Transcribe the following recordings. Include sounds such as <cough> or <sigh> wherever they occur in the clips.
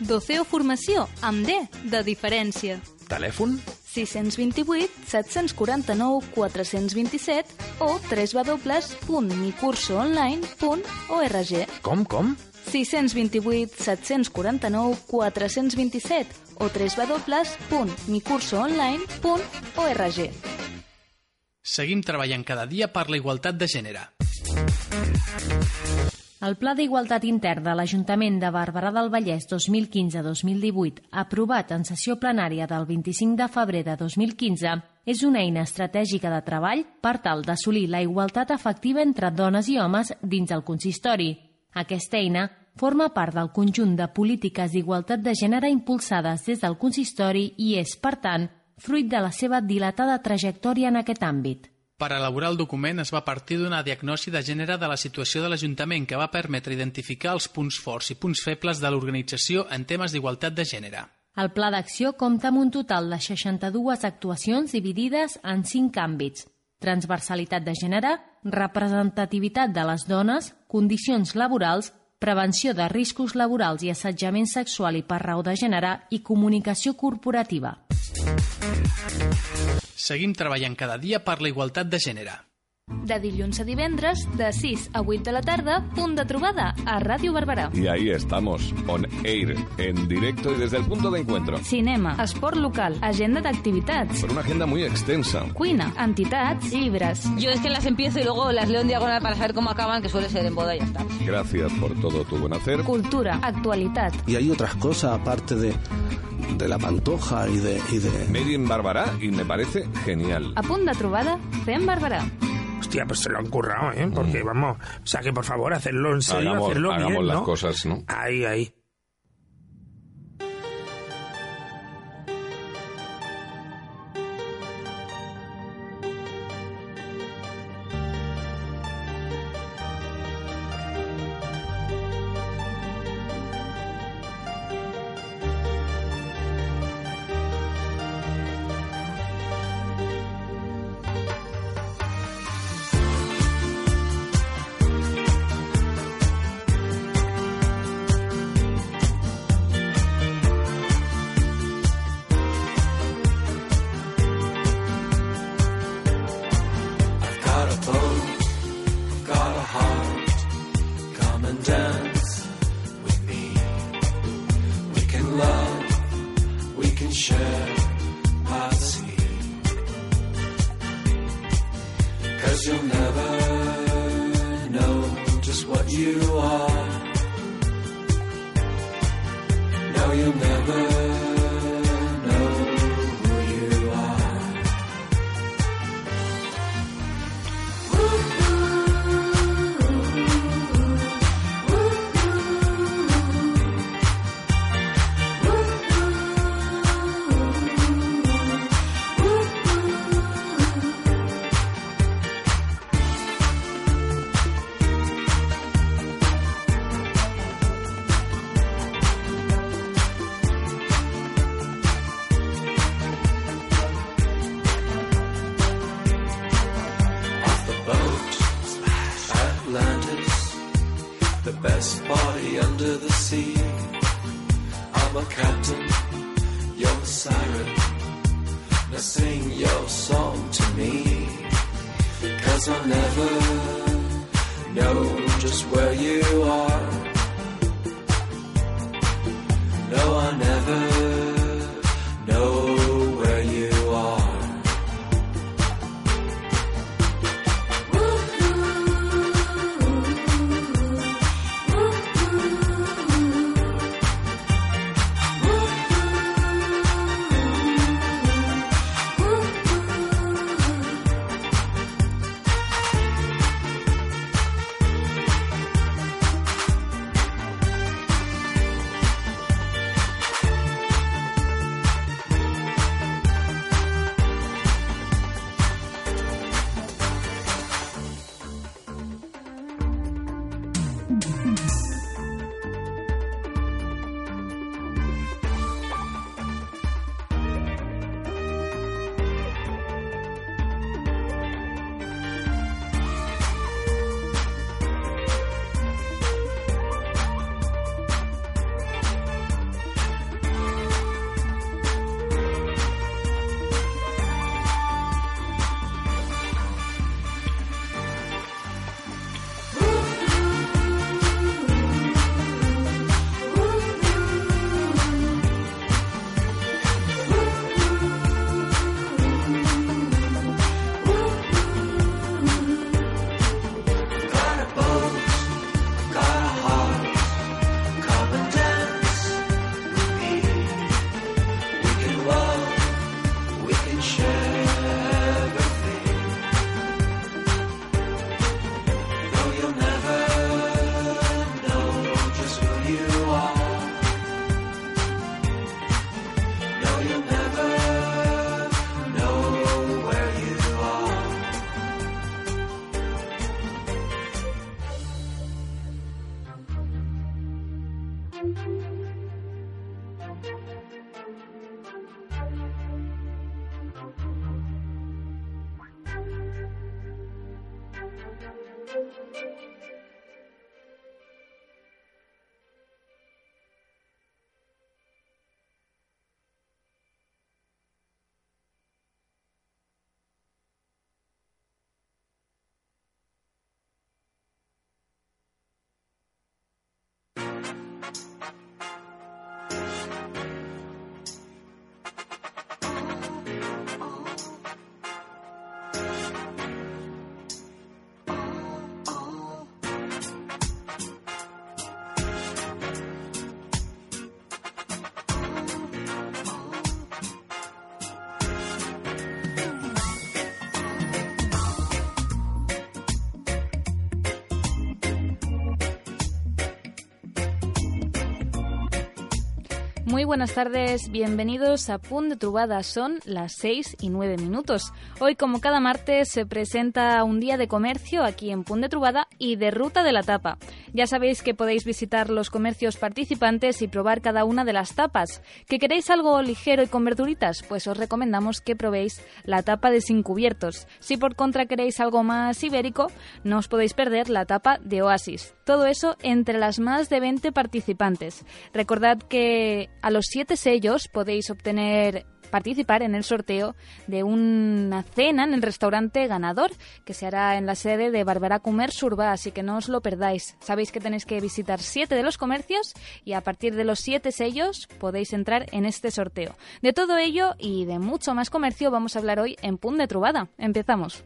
Doceo Formació amb D, de diferència. Telèfon? 628 749 427 o www.micursoonline.org Com, com? 628 749 427 o www.micursoonline.org Seguim treballant cada dia per la igualtat de gènere. El Pla d'Igualtat Intern de l'Ajuntament de Barberà del Vallès 2015-2018, aprovat en sessió plenària del 25 de febrer de 2015, és una eina estratègica de treball per tal d'assolir la igualtat efectiva entre dones i homes dins el consistori. Aquesta eina forma part del conjunt de polítiques d'igualtat de gènere impulsades des del consistori i és, per tant, fruit de la seva dilatada trajectòria en aquest àmbit. Per elaborar el document es va partir d'una diagnosi de gènere de la situació de l'Ajuntament que va permetre identificar els punts forts i punts febles de l'organització en temes d'igualtat de gènere. El pla d'acció compta amb un total de 62 actuacions dividides en 5 àmbits. Transversalitat de gènere, representativitat de les dones, condicions laborals, prevenció de riscos laborals i assetjament sexual i per raó de gènere i comunicació corporativa. Seguim treballant cada dia per la igualtat de gènere. De dilluns a divendres, de 6 a 8 de la tarda, punt de trobada a Ràdio Barberà. Y ahí estamos, on air, en directo y desde el punto de encuentro. Cinema, esport local, agenda d'activitats, Con una agenda muy extensa. cuina, entitats, llibres. Yo es que las empiezo y luego las leo en diagonal para saber cómo acaban, que suele ser en boda y ya está. Gracias por todo tu buen hacer. Cultura, actualitat. Y hay otras cosas aparte de, de la pantoja y de, y de... Made in Barbará y me parece genial. A punt de trobada, fem Barberà. Hostia, pues se lo han currado, ¿eh? Porque vamos, o sea que por favor, hacerlo en serio, Hagamos, hacerlo hagamos bien, las ¿no? cosas, ¿no? Ahí, ahí. Atlantis, the best body under the sea. I'm a captain, you're a siren. Now sing your song to me, cause I'll never know just where you are. No, I never Muy buenas tardes, bienvenidos a Punt de Trubada. Son las 6 y 9 minutos. Hoy, como cada martes, se presenta un día de comercio aquí en Punt de Trubada y de Ruta de la Tapa. Ya sabéis que podéis visitar los comercios participantes y probar cada una de las tapas. ¿Que queréis algo ligero y con verduritas? Pues os recomendamos que probéis la tapa de sin cubiertos. Si por contra queréis algo más ibérico, no os podéis perder la tapa de Oasis. Todo eso entre las más de 20 participantes. Recordad que a los siete sellos podéis obtener participar en el sorteo de una cena en el restaurante ganador que se hará en la sede de Barbara Comer Surba, así que no os lo perdáis. Sabéis que tenéis que visitar siete de los comercios y a partir de los siete sellos podéis entrar en este sorteo. De todo ello y de mucho más comercio vamos a hablar hoy en Punt de Trubada. Empezamos.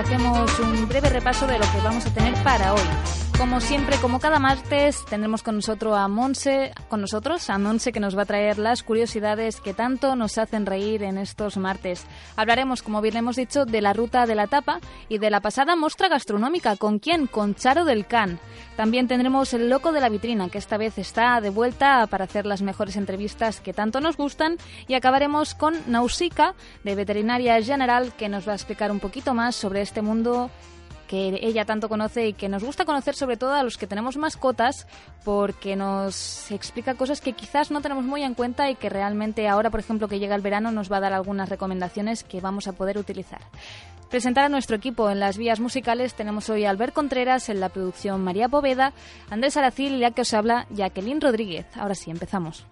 Hacemos un breve repaso de lo que vamos a tener para hoy. Como siempre, como cada martes, tendremos con nosotros a Monse, con nosotros a Monse que nos va a traer las curiosidades que tanto nos hacen reír en estos martes. Hablaremos, como bien hemos dicho, de la ruta de la tapa y de la pasada muestra gastronómica. ¿Con quién? Con Charo del Can. También tendremos el loco de la vitrina, que esta vez está de vuelta para hacer las mejores entrevistas que tanto nos gustan. Y acabaremos con Nausicaa, de Veterinaria General, que nos va a explicar un poquito más sobre este mundo que ella tanto conoce y que nos gusta conocer sobre todo a los que tenemos mascotas porque nos explica cosas que quizás no tenemos muy en cuenta y que realmente ahora, por ejemplo, que llega el verano nos va a dar algunas recomendaciones que vamos a poder utilizar. Presentar a nuestro equipo en las vías musicales tenemos hoy a Albert Contreras, en la producción María Poveda, Andrés Aracil y la que os habla Jacqueline Rodríguez. Ahora sí, empezamos.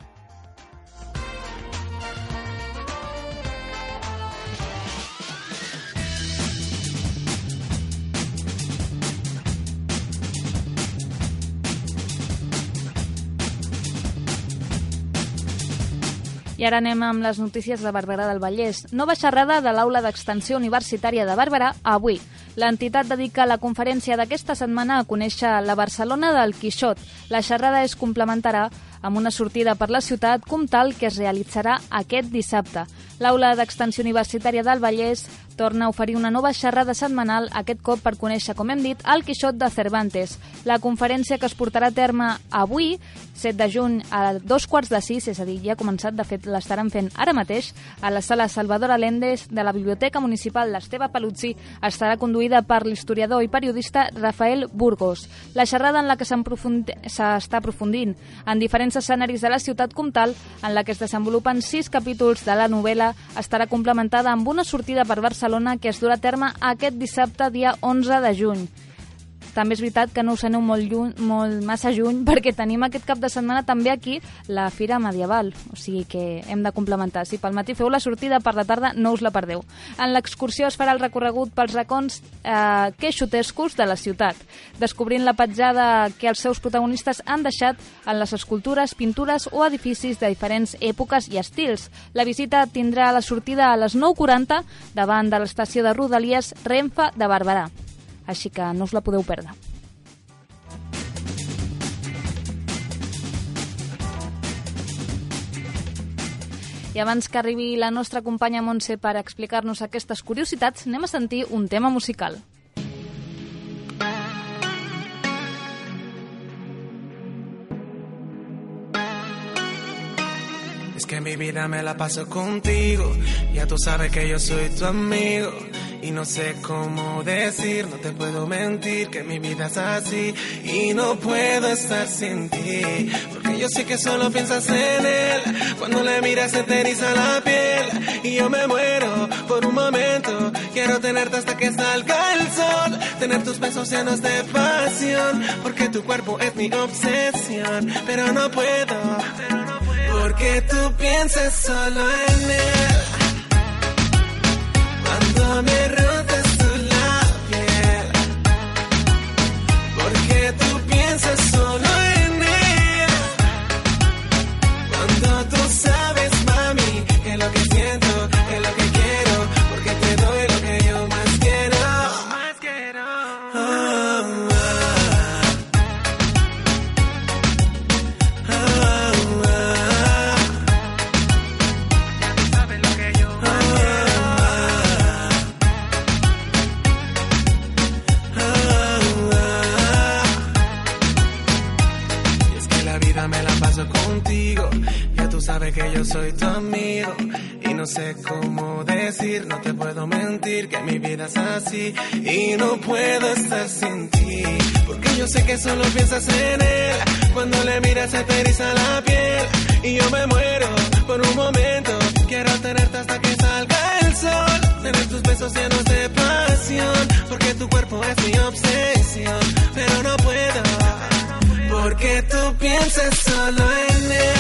I ara anem amb les notícies de Barberà del Vallès. Nova xerrada de l'Aula d'Extensió Universitària de Barberà avui. L'entitat dedica la conferència d'aquesta setmana a conèixer la Barcelona del Quixot. La xerrada es complementarà amb una sortida per la ciutat comtal que es realitzarà aquest dissabte. L'Aula d'Extensió Universitària del Vallès torna a oferir una nova xerrada setmanal, aquest cop per conèixer, com hem dit, el Quixot de Cervantes. La conferència que es portarà a terme avui, 7 de juny, a dos quarts de sis, és a dir, ja ha començat, de fet l'estaran fent ara mateix, a la sala Salvador Alendes de la Biblioteca Municipal d'Esteve Paluzzi, estarà conduïda per l'historiador i periodista Rafael Burgos. La xerrada en la que s'està aprofundint en diferents escenaris de la ciutat comtal, en la que es desenvolupen sis capítols de la novel·la, estarà complementada amb una sortida per Barcelona que es durà a terme aquest dissabte, dia 11 de juny. També és veritat que no us aneu molt, lluny, molt massa juny <laughs> perquè tenim aquest cap de setmana també aquí la Fira Medieval, o sigui que hem de complementar. Si pel matí feu la sortida, per la tarda no us la perdeu. En l'excursió es farà el recorregut pels racons eh, queixotescos de la ciutat, descobrint la petjada que els seus protagonistes han deixat en les escultures, pintures o edificis de diferents èpoques i estils. La visita tindrà la sortida a les 9.40 davant de l'estació de Rodalies Renfe de Barberà així que no us la podeu perdre. I abans que arribi la nostra companya Montse per explicar-nos aquestes curiositats, anem a sentir un tema musical. Es que mi vida me la paso contigo, ya tú sabes que yo soy tu amigo. Y no sé cómo decir, no te puedo mentir que mi vida es así y no puedo estar sin ti. Porque yo sé que solo piensas en él, cuando le miras se te eriza la piel y yo me muero por un momento. Quiero tenerte hasta que salga el sol, tener tus besos llenos de pasión, porque tu cuerpo es mi obsesión, pero no puedo. porque tú piensas solo en él ayúdame. No sé cómo decir, no te puedo mentir que mi vida es así y no puedo estar sin ti. Porque yo sé que solo piensas en él, cuando le miras se te eriza la piel y yo me muero por un momento. Quiero tenerte hasta que salga el sol, tener tus besos llenos de pasión, porque tu cuerpo es mi obsesión, pero no puedo, porque tú piensas solo en él.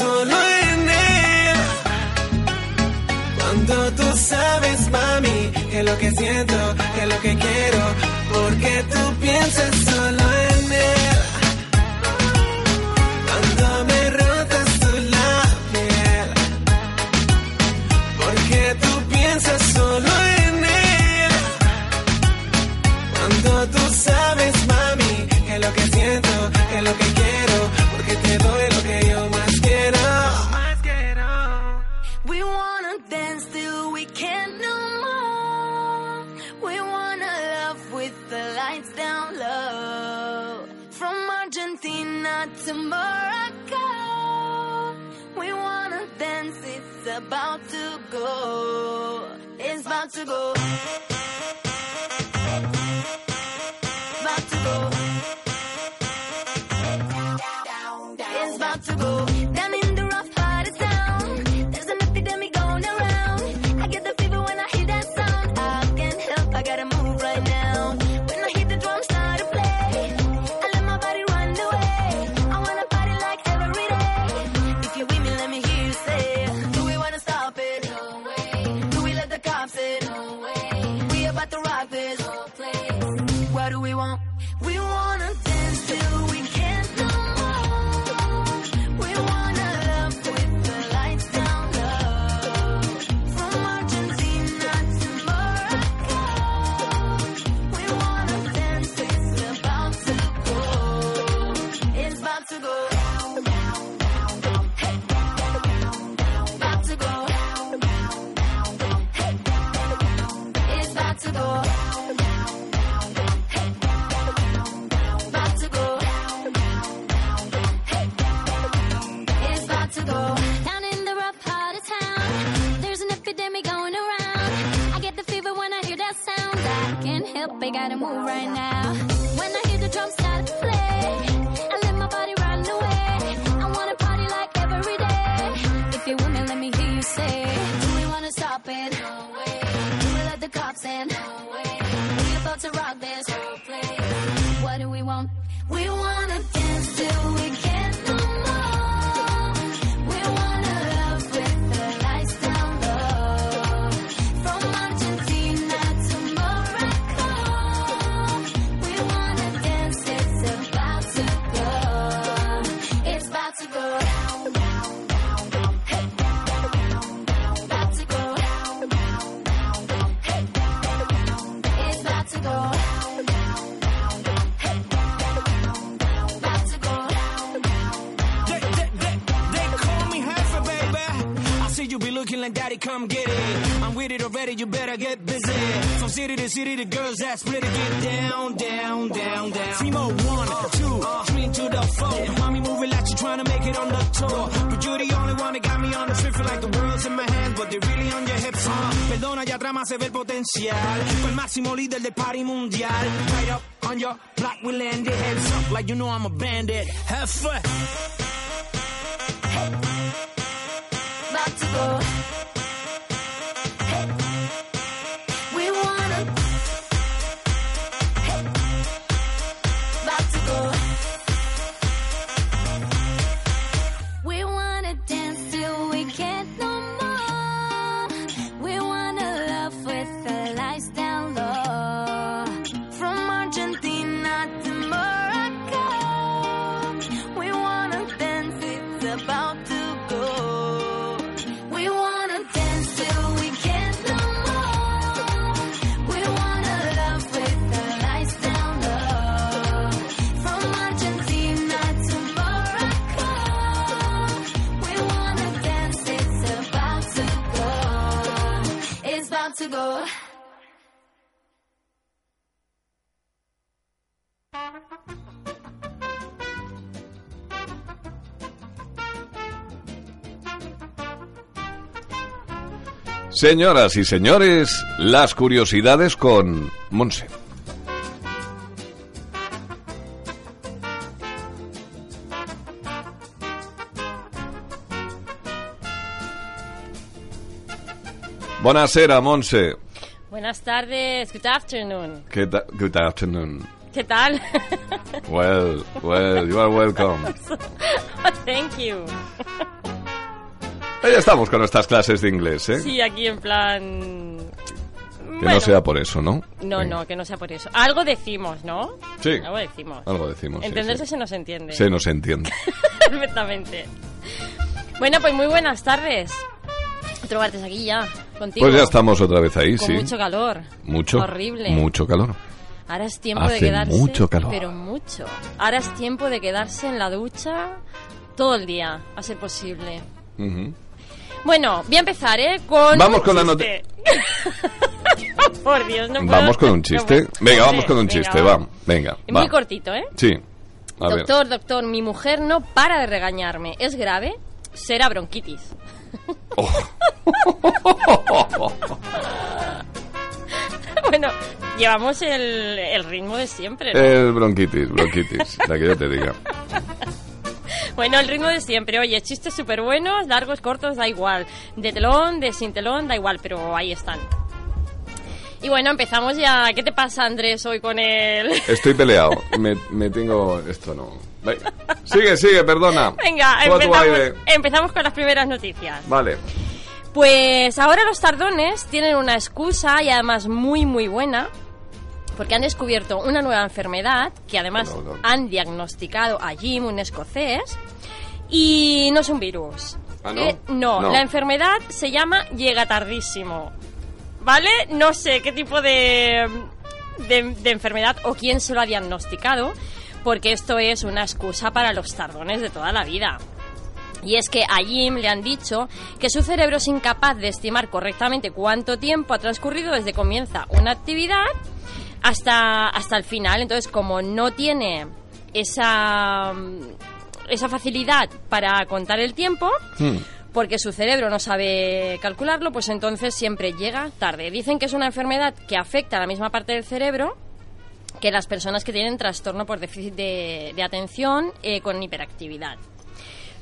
solo en ella. Cuando tú sabes, mami, que lo que siento, que lo que quiero, porque tú piensas solo about to go. It's about to go. City the girls that split it, get down, down, down, down. Primo, one, two, three to the four. Mommy moving like you trying to make it on the tour. But you're the only one that got me on the trip, feel like the world's in my hands, but they're really on your hips. Uh, perdona, ya más se ve el potencial. Fue el máximo líder del party mundial. Right up on your block, we landed. Heads up like you know I'm a bandit. Have fun. Señoras y señores, las curiosidades con Monse. Buonasera, Monse. Buenas tardes, good afternoon. ¿Qué ta- Good afternoon. ¿Qué tal? Well, well, you are welcome. <laughs> Thank you. Ya estamos con nuestras clases de inglés, ¿eh? Sí, aquí en plan... Que no sea por eso, ¿no? No, no, que no sea por eso. Algo decimos, ¿no? Sí. Algo decimos. Algo decimos. sí, Entenderse sí. se nos entiende. Se nos entiende. <laughs> Perfectamente. Bueno, pues muy buenas tardes. Otro martes aquí ya, contigo. Pues ya estamos otra vez ahí, Con sí. mucho calor. Mucho. Horrible. Mucho calor. Ahora es tiempo de Hace quedarse. mucho calor. Pero mucho. Ahora es tiempo de quedarse en la ducha todo el día, a ser posible. Ujú. Bueno, voy a empezar, ¿eh? Con Vamos un con la chiste. <laughs> Por Dios, no puedo. Vamos con un chiste. Venga, vamos con un venga, chiste, va. Venga. Va. Muy cortito, ¿eh? Sí. A ver. doctor, doctor, mi mujer no para de regañarme. ¿Es grave? Será bronquitis. <laughs> bueno, llevamos el, el ritmo de siempre, ¿no? El bronquitis, bronquitis, la que yo te diga. <laughs> <laughs> Bueno, el ritmo de siempre. Oye, chistes súper buenos, largos, cortos, da igual. De telón, de sin telón, da igual, pero ahí están. Y bueno, empezamos ya. ¿Qué te pasa, Andrés, hoy con el...? <laughs> Estoy peleado. Me, me tengo... Esto no... Venga. Sigue, sigue, perdona. Venga, empezamos, empezamos con las primeras noticias. Vale. Pues ahora los tardones tienen una excusa y además muy muy buena porque han descubierto una nueva enfermedad que además han diagnosticado a Jim, un escocés, y no es un virus. ¿Ah, no? Eh, no, No. la enfermedad se llama llega tardísimo. ¿Vale? No sé qué tipo de, de, de enfermedad o quién se lo ha diagnosticado, porque esto es una excusa para los tardones de toda la vida. Y es que a Jim le han dicho que su cerebro es incapaz de estimar correctamente cuánto tiempo ha transcurrido desde que comienza una actividad hasta, hasta el final. Entonces, como no tiene esa, esa facilidad para contar el tiempo, porque su cerebro no sabe calcularlo, pues entonces siempre llega tarde. Dicen que es una enfermedad que afecta a la misma parte del cerebro que las personas que tienen trastorno por déficit de, de atención eh, con hiperactividad.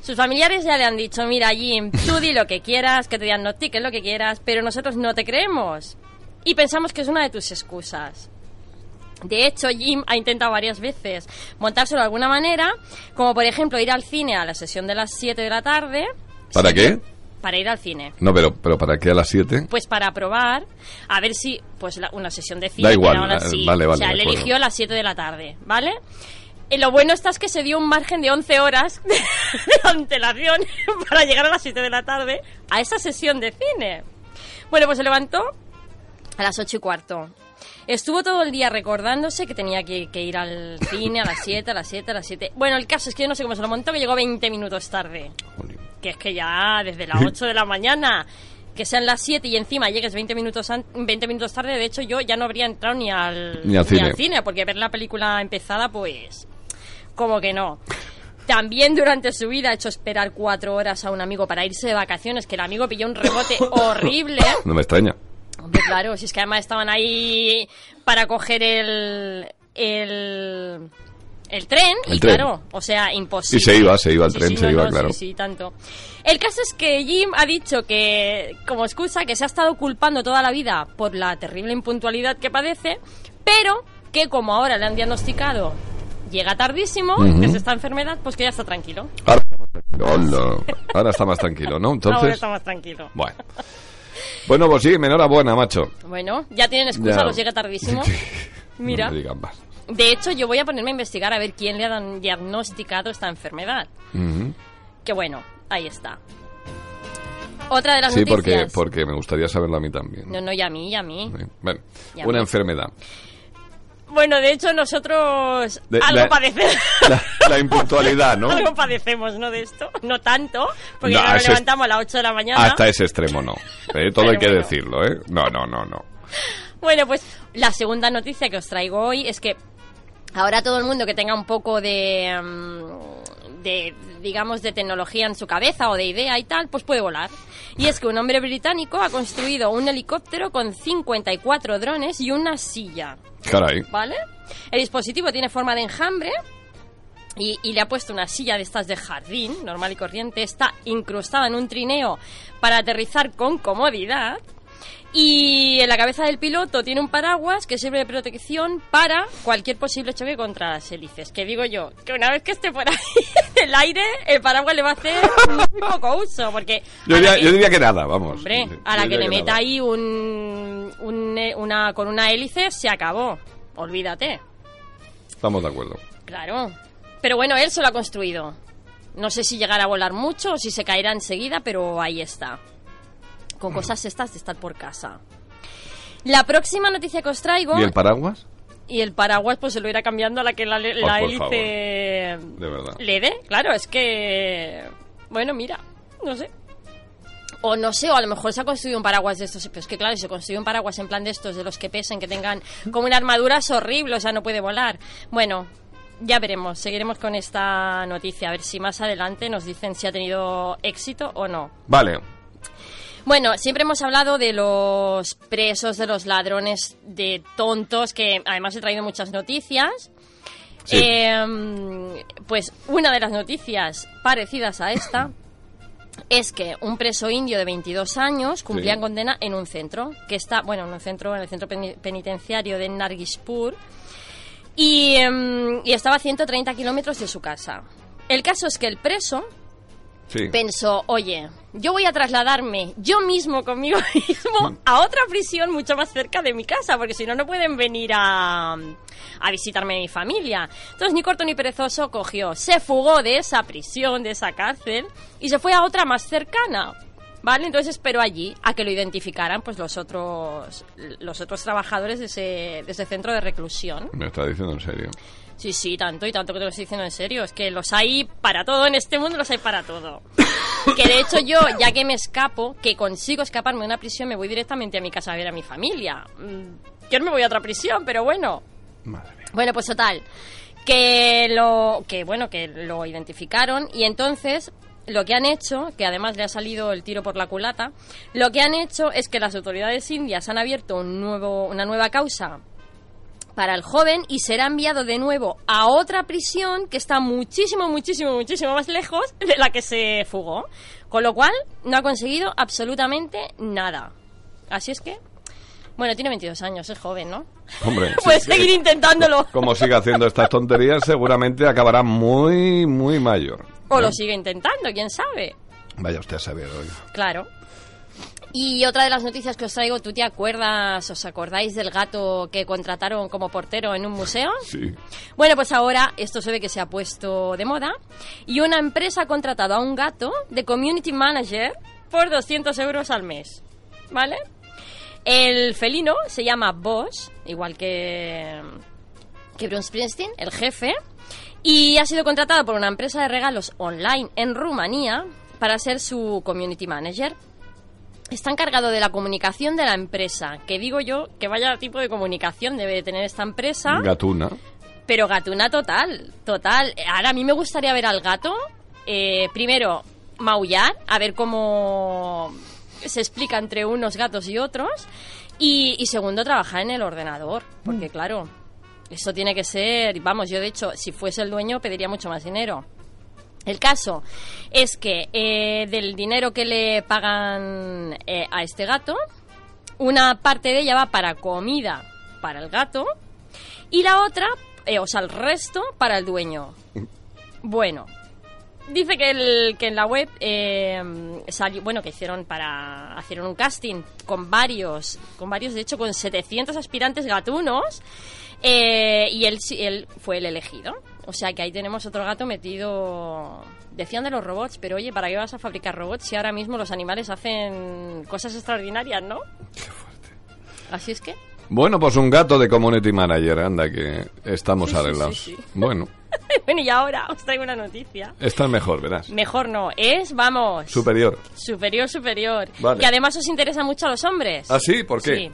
Sus familiares ya le han dicho, mira Jim, tú di lo que quieras, que te diagnostiquen lo que quieras, pero nosotros no te creemos. y pensamos que es una de tus excusas. De hecho, Jim ha intentado varias veces montárselo de alguna manera, como por ejemplo ir al cine a la sesión de las 7 de la tarde. ¿Para qué? Para ir al cine. No, pero, pero ¿para qué a las 7? Pues para probar, a ver si, pues la- una sesión de cine. Da igual, una- eh, sí. vale, O vale, sea, él eligió a las 7 de la tarde, ¿vale? Y lo bueno está es que se dio un margen de 11 horas <laughs> de antelación <laughs> para llegar a las 7 de la tarde a esa sesión de cine. Bueno, pues se levantó a las 8 y cuarto. Estuvo todo el día recordándose que tenía que, que ir al cine a las 7, a las 7, a las 7. Bueno, el caso es que yo no sé cómo se lo montó, que llegó 20 minutos tarde. Que es que ya desde las 8 de la mañana, que sean las 7 y encima llegues 20 minutos, an- 20 minutos tarde, de hecho yo ya no habría entrado ni al, Ni al cine. porque ver la película empezada, pues como que no. También durante su vida ha hecho esperar cuatro horas a un amigo para irse de vacaciones, que el amigo pilló un rebote <coughs> horrible. No me extraña. Hombre, claro, si es que además estaban ahí para coger el. el. el tren, El y tren. claro, o sea, imposible. Y se iba, se iba al Sí, tren, sí, se no, iba, no, claro. Sí, sí, tanto. El caso es que Jim ha dicho que, como excusa, que se ha estado culpando toda la vida por la terrible impuntualidad que padece, pero que como ahora le han diagnosticado llega tardísimo, Ujú. que es esta enfermedad, pues que ya está tranquilo. Ahora está más tranquilo. Hola. Ahora está más tranquilo, ¿no? <laughs> Ahora Entonces, está más tranquilo. bueno. Bueno, pues sí, enhorabuena, macho. Bueno, ya tienen excusa, Ya. los llega tardísimo. <laughs> Mira. No me digan más. De hecho, yo voy a ponerme a investigar a ver quién le ha dan- diagnosticado esta enfermedad. Ujú. Que bueno, ahí está. Otra de las Sí, porque, noticias. porque me gustaría saberlo a mí también. No, no, y a mí, y a mí. Sí. Bueno, una enfermedad. Bueno, de hecho, nosotros De- algo la- padecemos. La, la impuntualidad, ¿no? algo padecemos, ¿no? De esto. No tanto, porque No, ya nos levantamos a las 8 de la mañana. Hasta ese extremo no. Eh, todo Pero hay que bueno. decirlo, ¿eh? No, no, no, no. Bueno, pues la segunda noticia que os traigo hoy es que ahora todo el mundo que tenga un poco de, mm, de, digamos, de tecnología en su cabeza o de idea y tal, pues puede volar. Y es que un hombre británico ha construido un helicóptero con 54 drones y una silla. Caray. ¿Vale? El dispositivo tiene forma de enjambre y, y le ha puesto una silla de estas de jardín, normal y corriente. Está incrustada en un trineo para aterrizar con comodidad. Y en la cabeza del piloto tiene un paraguas que sirve de protección para cualquier posible choque contra las hélices. Que digo yo, que una vez que esté por ahí <laughs> en el aire, el paraguas le va a hacer muy poco uso. Porque Yo diría, que- yo diría que nada, vamos. Hombre, a la yo que le meta nada. ahí un, un- una, con una hélice, se acabó. Olvídate. Estamos de acuerdo. Claro. Pero bueno, él se lo ha construido. No sé si llegará a volar mucho o si se caerá enseguida, pero ahí está. Con cosas estas de estar por casa. La próxima noticia que os traigo... ¿Y el paraguas? y el paraguas pues se lo irá cambiando a la que la, la. De verdad. le dé. Claro, es que... Bueno, mira, no sé. O no sé, o a lo mejor se ha construido un paraguas de estos. Pero es que claro, si se construye un paraguas en plan de estos, de los que pesen, que tengan como una armadura, es horrible, o sea, no puede volar. Bueno, ya veremos, seguiremos con esta noticia, a ver si más adelante nos dicen si ha tenido éxito o no. Vale. Bueno, siempre hemos hablado de los presos, de los ladrones, de tontos, que además he traído muchas noticias. Sí. Eh, pues una de las noticias parecidas a esta <coughs> es que un preso indio de 22 años cumplía Sí. condena en un centro, que está, bueno, en un centro, en el centro peni- penitenciario de Nargishpur, y, em, y estaba a 130 kilómetros de su casa. El caso es que el preso Sí. pensó, oye, yo voy a trasladarme yo mismo conmigo <laughs> mismo a otra prisión mucho más cerca de mi casa, porque si no, no pueden venir a, a visitarme mi familia. Entonces, ni corto ni perezoso cogió, se fugó de esa prisión, de esa cárcel, y se fue a otra más cercana. ¿Vale? Entonces esperó allí a que lo identificaran pues los otros los otros trabajadores de ese, de ese centro de reclusión. Me está diciendo en serio. Sí, sí, tanto y tanto que te lo estoy diciendo en serio. Es que los hay para todo en este mundo, los hay para todo. <coughs> que de hecho yo, ya que me escapo, que consigo escaparme de una prisión, me voy directamente a mi casa a ver a mi familia. Mm, Yo no me voy a otra prisión, pero bueno. Bueno, pues total. Que lo, que bueno, que lo identificaron y entonces lo que han hecho, que además le ha salido el tiro por la culata, lo que han hecho es que las autoridades indias han abierto un nuevo, una nueva causa para el joven y será enviado de nuevo a otra prisión que está muchísimo, muchísimo, muchísimo más lejos de la que se fugó. Con lo cual, no ha conseguido absolutamente nada. Así es que, Bueno, tiene 22 años, es joven, ¿no? Hombre, <laughs> Puedes sí, seguir sí. intentándolo. como siga haciendo estas tonterías, seguramente acabará muy, muy mayor. O lo sigue intentando, quién sabe. Vaya usted a saber, oiga. Claro. Y otra de las noticias que os traigo, ¿tú te acuerdas, os acordáis del gato que contrataron como portero en un museo? <laughs> Sí. Bueno, pues ahora esto se ve que se ha puesto de moda y una empresa ha contratado a un gato de community manager por 200 euros al mes, ¿vale? El felino se llama Bosch, igual que, que Bruce Springsteen, el jefe, y ha sido contratado por una empresa de regalos online en Rumanía para ser su community manager. Está encargado de la comunicación de la empresa, que digo yo que vaya tipo de comunicación debe de tener esta empresa. Gatuna. Pero gatuna total, total. Ahora a mí me gustaría ver al gato, eh, primero maullar, a ver cómo se explica entre unos gatos y otros, y, y segundo trabajar en el ordenador, porque claro, eso tiene que ser, vamos, yo de hecho, si fuese el dueño pediría mucho más dinero. El caso es que eh, del dinero que le pagan eh, a este gato, una parte de ella va para comida para el gato y la otra, eh, o sea, el resto para el dueño. Bueno, dice que, el, que en la web salió, bueno, que hicieron para hicieron un casting con varios, con varios, de hecho, con 700 aspirantes gatunos y él, él fue el elegido. O sea que ahí tenemos otro gato metido. Decían de los robots, pero oye, ¿para qué vas a fabricar robots si ahora mismo los animales hacen cosas extraordinarias, no? Así es que. Bueno, pues un gato de community manager, anda, que estamos sí, arreglados. sí, sí. Bueno, <laughs> bueno, y ahora os traigo una noticia. esta es mejor, verás. Mejor no, es, vamos. Superior. Superior, superior. Vale. Y además os interesa mucho a los hombres. ¿Ah, sí? ¿Por qué? Sí.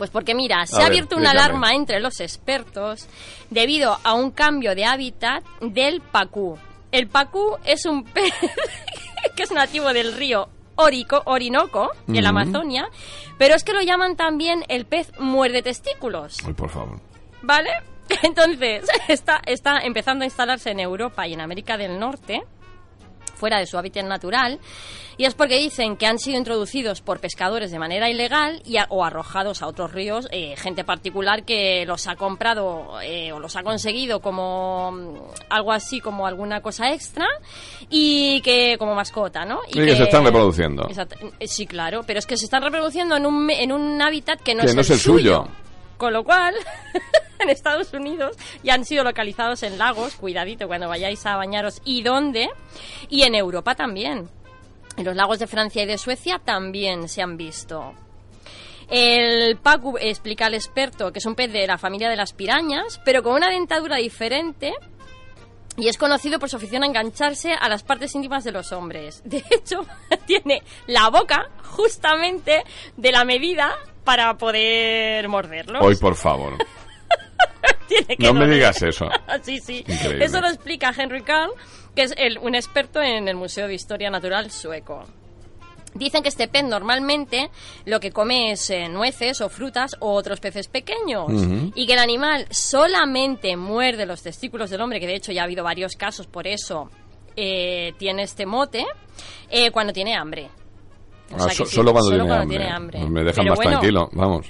Pues porque mira, se A ha ver, abierto una alarma entre los expertos debido a un cambio de hábitat del pacú. El pacú es un pez <laughs> que es nativo del río Orico, Orinoco, en la. Amazonia, pero es que lo llaman también el pez muerde testículos. Ay, por favor. ¿Vale? <laughs> Entonces, <laughs> está, está empezando a instalarse en Europa y en América del Norte, fuera de su hábitat natural, y es porque dicen que han sido introducidos por pescadores de manera ilegal y a- o arrojados a otros ríos, eh, gente particular que los ha comprado eh, o los ha conseguido como mm, algo así, como alguna cosa extra, y que como mascota, ¿no? Y que se están reproduciendo. Exacto. Sí, claro, pero es que se están reproduciendo en un, en un hábitat que no, que es, no es el suyo. Con lo cual, <laughs> en Estados Unidos ya han sido localizados en lagos, cuidadito cuando vayáis a bañaros y dónde, y en Europa también. En los lagos de Francia y de Suecia también se han visto. El pacu, explica el experto, que es un pez de la familia de las pirañas, pero con una dentadura diferente y es conocido por su afición a engancharse a las partes íntimas de los hombres. De hecho, <laughs> tiene la boca justamente de la medida para poder morderlos. Hoy, por favor. <laughs> Tiene que No me digas eso. <laughs> sí, sí. Increíble. Eso lo explica Henry Carl, que es el- un experto en el Museo de Historia Natural sueco. Dicen que este pez normalmente lo que come es eh, nueces o frutas o otros peces pequeños y que el animal solamente muerde los testículos del hombre, que de hecho ya ha habido varios casos por eso eh, tiene este mote, eh, cuando tiene hambre. O Ah, sea que so- sí, solo cuando, solo tiene, cuando hambre. tiene hambre. Me dejan Pero más bueno, tranquilo, vamos.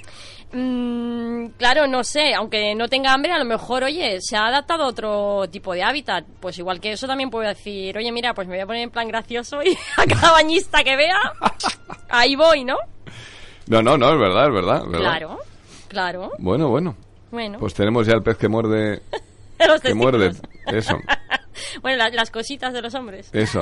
Mm, claro, no sé, aunque no tenga hambre, a lo mejor, oye, se ha adaptado a otro tipo de hábitat. Pues igual que eso también puedo decir, oye, mira, pues me voy a poner en plan gracioso y <laughs> a cada bañista que vea, ahí voy, ¿no? No, no, no, es verdad, es verdad. es verdad. Claro, claro. Bueno, bueno. Bueno, Pues tenemos ya el pez que muerde. <laughs> Que muerde. Eso, <laughs> bueno, la- las cositas de los hombres. eso.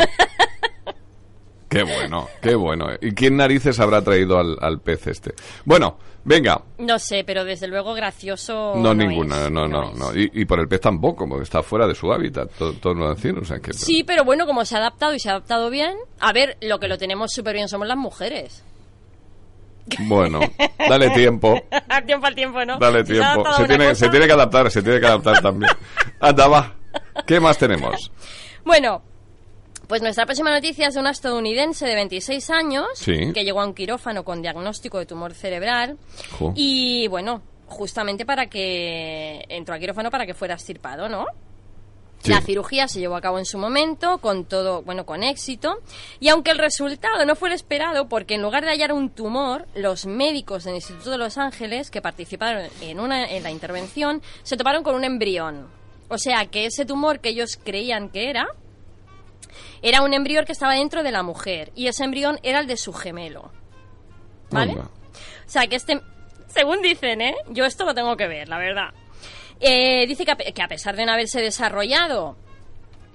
Qué bueno, qué bueno. ¿Y quién narices habrá traído al, al pez este? Bueno, venga. No sé, pero desde luego gracioso. No, es. ninguna, no, no, no. Y, y por el pez tampoco, porque está fuera de su hábitat, todo, todo lo decir, o sea que... Sí, pero bueno, como se ha adaptado y se ha adaptado bien, a ver, lo que lo tenemos súper bien somos las mujeres. Bueno, dale tiempo, al <laughs> tiempo al tiempo, ¿no? dale se tiempo. tiene, se tiene que adaptar, se tiene que adaptar también. Anda, va. ¿Qué más tenemos? Bueno, pues nuestra próxima noticia es de una estadounidense de 26 años Sí. que llegó a un quirófano con diagnóstico de tumor cerebral Jo. y bueno, justamente para que entró al quirófano para que fuera extirpado, ¿no? Sí. La cirugía se llevó a cabo en su momento, con todo, bueno, con éxito, y aunque el resultado no fue el esperado, porque en lugar de hallar un tumor, los médicos del Instituto de Los Ángeles que participaron en, una, en la intervención se toparon con un embrión. O sea que ese tumor que ellos creían que era, era un embrión que estaba dentro de la mujer, y ese embrión era el de su gemelo. ¿Vale? O sea, que este, según dicen, ¿eh? Yo esto lo tengo que ver, la verdad. Eh, dice que a, pe- que a pesar de no haberse desarrollado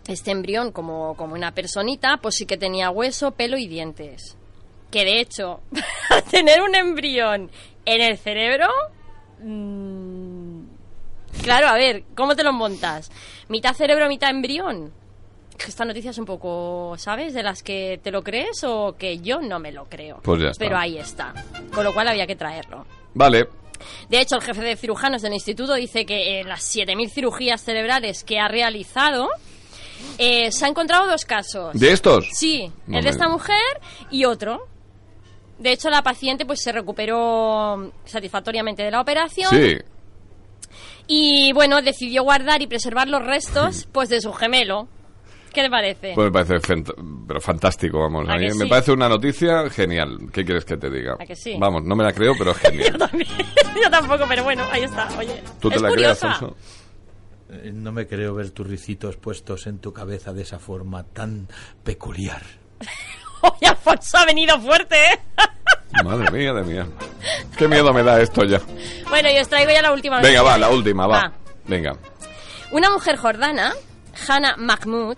este embrión como, como una personita, pues sí que tenía hueso, pelo y dientes. Que de hecho, <laughs> tener un embrión en el cerebro... mm, claro, a ver, ¿cómo te lo montas? ¿Mitad cerebro, mitad embrión? Esta noticia es un poco, ¿sabes? De las que te lo crees o que yo no me lo creo. Pues ya está. Pero ahí está. Con lo cual había que traerlo. Vale. De hecho, el jefe de cirujanos del instituto dice que en las 7.000 cirugías cerebrales que ha realizado, eh, se han encontrado dos casos. ¿De estos? Sí, No el de esta mujer y otro. De hecho, la paciente pues se recuperó satisfactoriamente de la operación Sí. y bueno, decidió guardar y preservar los restos pues de su gemelo. ¿Qué te parece? Pues me parece fant- pero fantástico, vamos. ¿A A mí me parece una noticia genial. ¿Qué quieres que te diga? ¿A que sí? Vamos, no me la creo, pero es <laughs> genial. <laughs> Yo tampoco, pero bueno, ahí está. Oye, ¿Tú te es la crees, curiosa. Alfonso? Eh, No me creo ver tus ricitos puestos en tu cabeza de esa forma tan peculiar. <laughs> Oye, Alfonso ha venido fuerte, ¿eh? Madre mía, de mía. Qué miedo me da esto ya. Bueno, y os traigo ya la última Venga, noticia. va, la última, va. Va. Venga. Una mujer jordana, Hannah Mahmoud,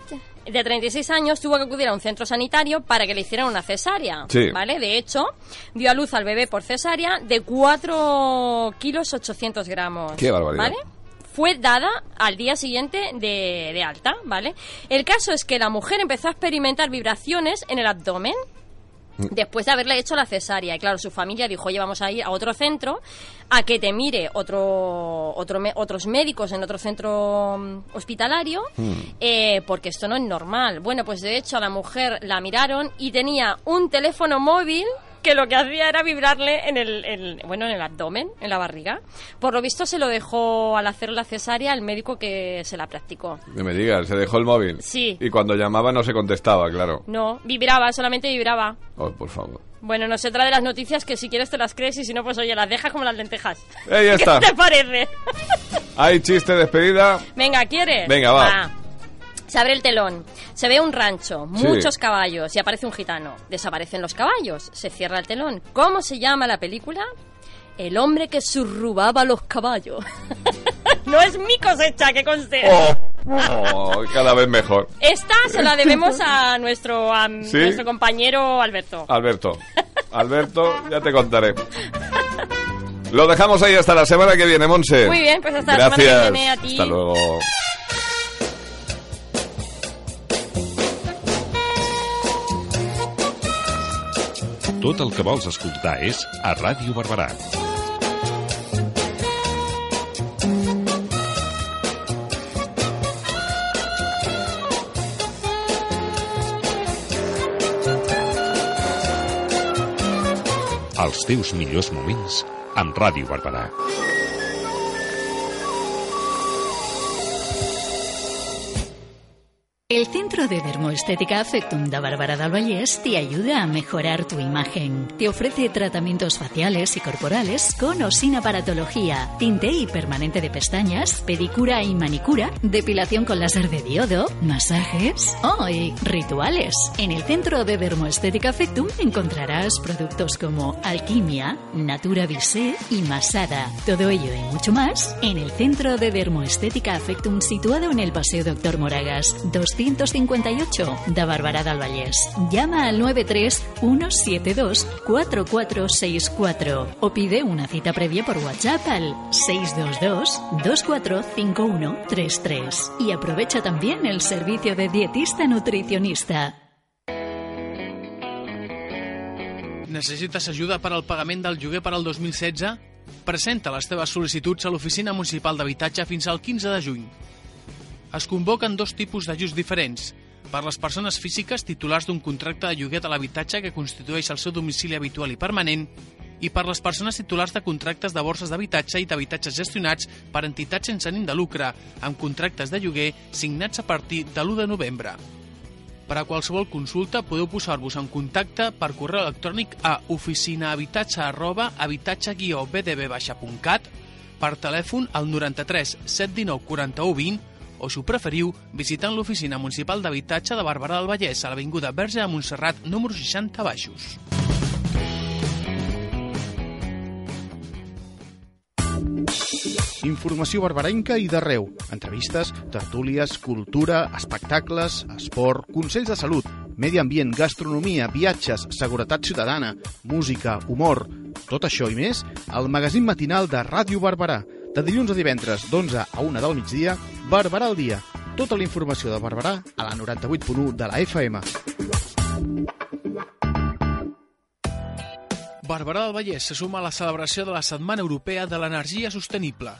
de 36 años, tuvo que acudir a un centro sanitario para que le hicieran una cesárea. Sí. ¿Vale? De hecho, dio a luz al bebé por cesárea de 4 kilos 800 gramos. Qué barbaridad. ¿Vale? Fue dada al día siguiente de, de alta, ¿vale? El caso es que la mujer empezó a experimentar vibraciones en el abdomen después de haberle hecho la cesárea. Y claro, su familia dijo, oye, vamos a ir a otro centro a que te mire otro, otro otros médicos en otro centro mm, hospitalario, eh, porque esto no es normal. Bueno, pues de hecho a la mujer la miraron y tenía un teléfono móvil que lo que hacía era vibrarle en el, en- bueno, en el abdomen, en la barriga. Por lo visto se lo dejó al hacer la cesárea al médico que se la practicó. Que me digas, se dejó el móvil. Sí. Y cuando llamaba no se contestaba, claro. No, vibraba, solamente vibraba. Oh, por favor. Bueno, no se trae de las noticias que si quieres te las crees y si no, pues oye, las dejas como las lentejas. Ahí <laughs> está. ¿Qué te parece? ¿Hay chiste de despedida? Venga, ¿quieres? Venga, va. Se abre el telón, se ve un rancho, Sí. muchos caballos y aparece un gitano. Desaparecen los caballos, se cierra el telón. ¿Cómo se llama la película? El hombre que surrubaba los caballos. <laughs> no es mi cosecha, que conste. Oh, cada vez mejor. Esta se la debemos a nuestro, a <laughs> ¿Sí? nuestro compañero Alberto. Alberto. Alberto, ya te contaré. Lo dejamos ahí hasta la semana que viene, Monse. Muy bien, pues hasta la semana que Gracias. viene a ti. Hasta luego. Tot el que vols escoltar és a Ràdio Barberà. Els teus millors moments amb Ràdio Barberà. El Centro de Dermoestética Afectum de Bárbara del te ayuda a mejorar tu imagen. Te ofrece tratamientos faciales y corporales con o sin aparatología, tinte y permanente de pestañas, pedicura y manicura, depilación con láser de diodo, masajes oh, rituales. En el Centro de Dermoestética Afectum encontrarás productos como Alquimia, Natura Visé y Masada. Todo ello y mucho más en el Centro de Dermoestética Afectum situado en el Paseo Doctor Moragas 258 de Barberà del Vallès. Llama al 93 172 4464 o pide una cita previa por WhatsApp al 622 245133 y aprovecha también el servicio de dietista nutricionista. Necessites ajuda per al pagament del lloguer per al 2016? Presenta les teves sol·licituds a l'Oficina Municipal d'Habitatge fins al 15 de juny. Es convoquen dos tipus d'ajuts diferents. Per les persones físiques titulars d'un contracte de lloguer de l'habitatge que constitueix el seu domicili habitual i permanent i per les persones titulars de contractes de borses d'habitatge i d'habitatges gestionats per entitats sense ànim de lucre, amb contractes de lloguer signats a partir de l'1 de novembre. Per a qualsevol consulta podeu posar-vos en contacte per correu electrònic a oficinahabitatge arroba habitatge-bdb-cat, per telèfon al 93 719 41 20 o, si ho preferiu, visitant l'Oficina Municipal d'Habitatge de Barberà del Vallès a l'Avinguda Verge de Montserrat, número 60 baixos. Informació barbarenca i d'arreu. Entrevistes, tertúlies, cultura, espectacles, esport, consells de salut, medi ambient, gastronomia, viatges, seguretat ciutadana, música, humor... Tot això i més al magazín matinal de Ràdio Barberà. De dilluns a divendres, d'11 a 1 del migdia, Barberà al dia. Tota la informació de Barberà a la 98.1 de la FM. Barberà del Vallès se suma a la celebració de la Setmana Europea de l'Energia Sostenible.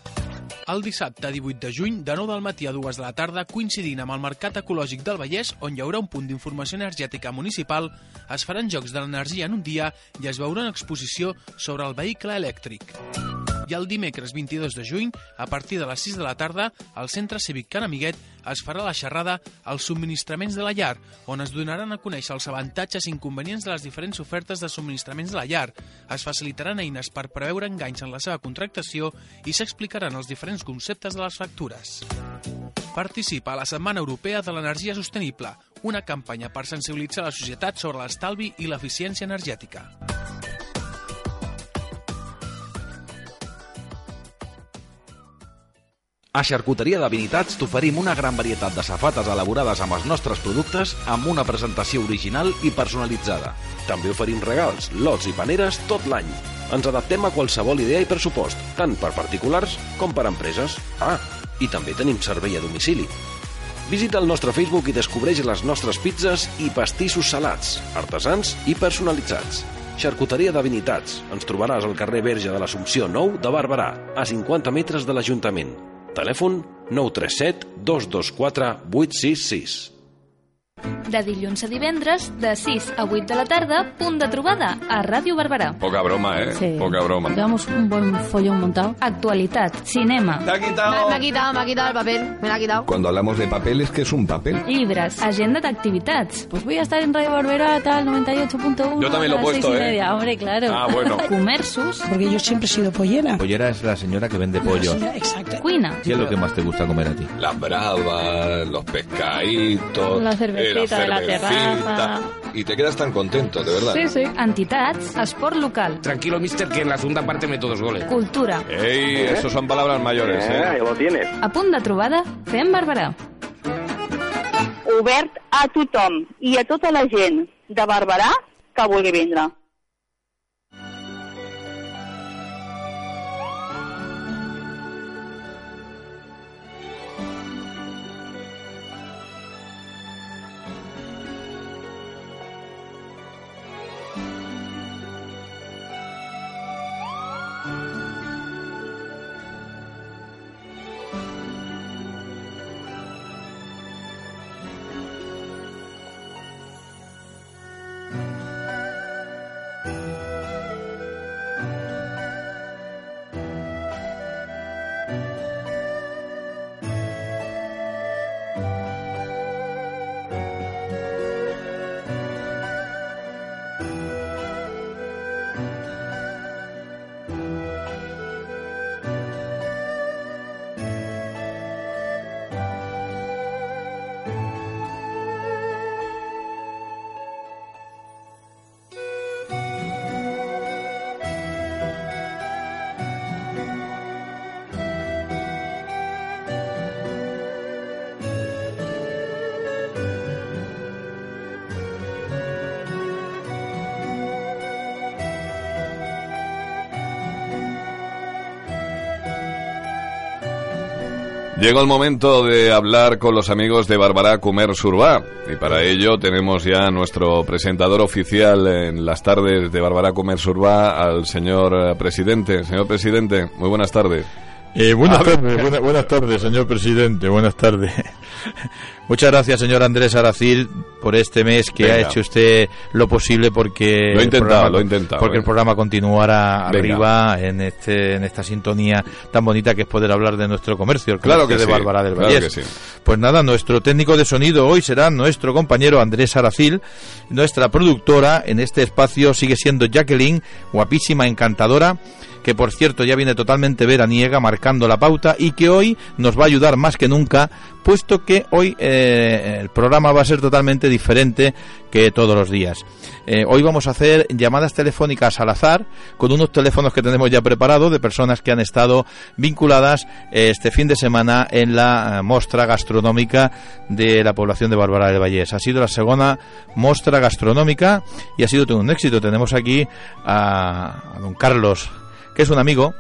El dissabte 18 de juny, de 9 del matí a 2 de la tarda, coincidint amb el Mercat Ecològic del Vallès, on hi haurà un punt d'informació energètica municipal, es faran jocs de l'energia en un dia i es veurà una exposició sobre el vehicle elèctric. I el dimecres 22 de juny, a partir de les 6 de la tarda, al Centre Cívic Can Amiguet es farà la xerrada als subministraments de la llar, on es donaran a conèixer els avantatges i inconvenients de les diferents ofertes de subministraments de la llar, es facilitaran eines per preveure enganys en la seva contractació i s'explicaran els diferents conceptes de les factures. Participa a la Setmana Europea de l'Energia Sostenible, una campanya per sensibilitzar la societat sobre l'estalvi i l'eficiència energètica. A Xarcuteria d'Habilitats t'oferim una gran varietat de safates elaborades amb els nostres productes amb una presentació original i personalitzada. També oferim regals, lots i paneres tot l'any. Ens adaptem a qualsevol idea i pressupost, tant per particulars com per empreses. Ah, i també tenim servei a domicili. Visita el nostre Facebook i descobreix les nostres pizzas i pastissos salats, artesans i personalitzats. Xarcuteria d'Habilitats. Ens trobaràs al carrer Verge de l'Assumpció 9 de Barberà, a 50 metres de l'Ajuntament. Telèfon 937 224 866. De dilluns a divendres, de 6 a 8 de la tarda, punt de trobada a Ràdio Barberà. Poca broma, ¿eh? Sí. Poca broma. Llevamos un buen follón montado. Actualitat, cinema, Te ha quitado. Me ha quitado, me ha quitado el papel. Me lo ha quitado. Cuando hablamos de papeles, ¿qué es un papel? llibres, agenda d'activitats, Pues voy a estar en Radio Barberà, tal, 98.1. Yo también lo he puesto, ¿eh? media. Hombre, claro. Ah, bueno. <laughs> comerços, Porque yo siempre he sido pollera. Pollera es la señora que vende pollo. Exacto. cuina, ¿Qué es lo que más te gusta comer a ti? Las bravas, los pescaditos, La eh, cervecita de la cervecita. terraza. Y te quedas tan contento, de verdad. Sí, sí. entitats, esport local, Tranquilo, mister, que en la segunda parte meto dos goles. cultura. Ey, eso son palabras mayores, ¿eh? lo tienes. A punt de trobada, fem Barberà. obert a tothom i a tota la gent de Barberà que vulgui vindre. Llega el momento de hablar con los amigos de Barbará Comer Surbá y para ello tenemos ya nuestro presentador oficial en las tardes de Barbará Comer Surbá al señor eh, presidente. Señor presidente, muy buenas tardes. Eh, buenas tardes, buena- buenas tardes, señor presidente, buenas tardes. <laughs> Muchas gracias, señor Andrés Aracil, por este mes que Venga. ha hecho usted lo posible porque Lo he el intentado, programa- lo he intentado, porque el venga. programa continuara Venga. arriba en este en esta sintonía tan bonita que es poder hablar de nuestro comercio, el Claro que de sí, Bárbara del claro Vallés. que sí. Pues nada, nuestro técnico de sonido hoy será nuestro compañero Andrés Aracil, nuestra productora en este espacio sigue siendo Jacqueline, guapísima, encantadora que por cierto ya viene totalmente veraniega marcando la pauta y que hoy nos va a ayudar más que nunca, puesto que hoy eh, el programa va a ser totalmente diferente que todos los días. Eh, hoy vamos a hacer llamadas telefónicas al azar con unos teléfonos que tenemos ya preparados de personas que han estado vinculadas eh, este fin de semana en la mostra gastronómica de la población de Bárbara del Vallés. Ha sido la segunda mostra gastronómica y ha sido todo un éxito. Tenemos aquí a, a don Carlos que es un amigo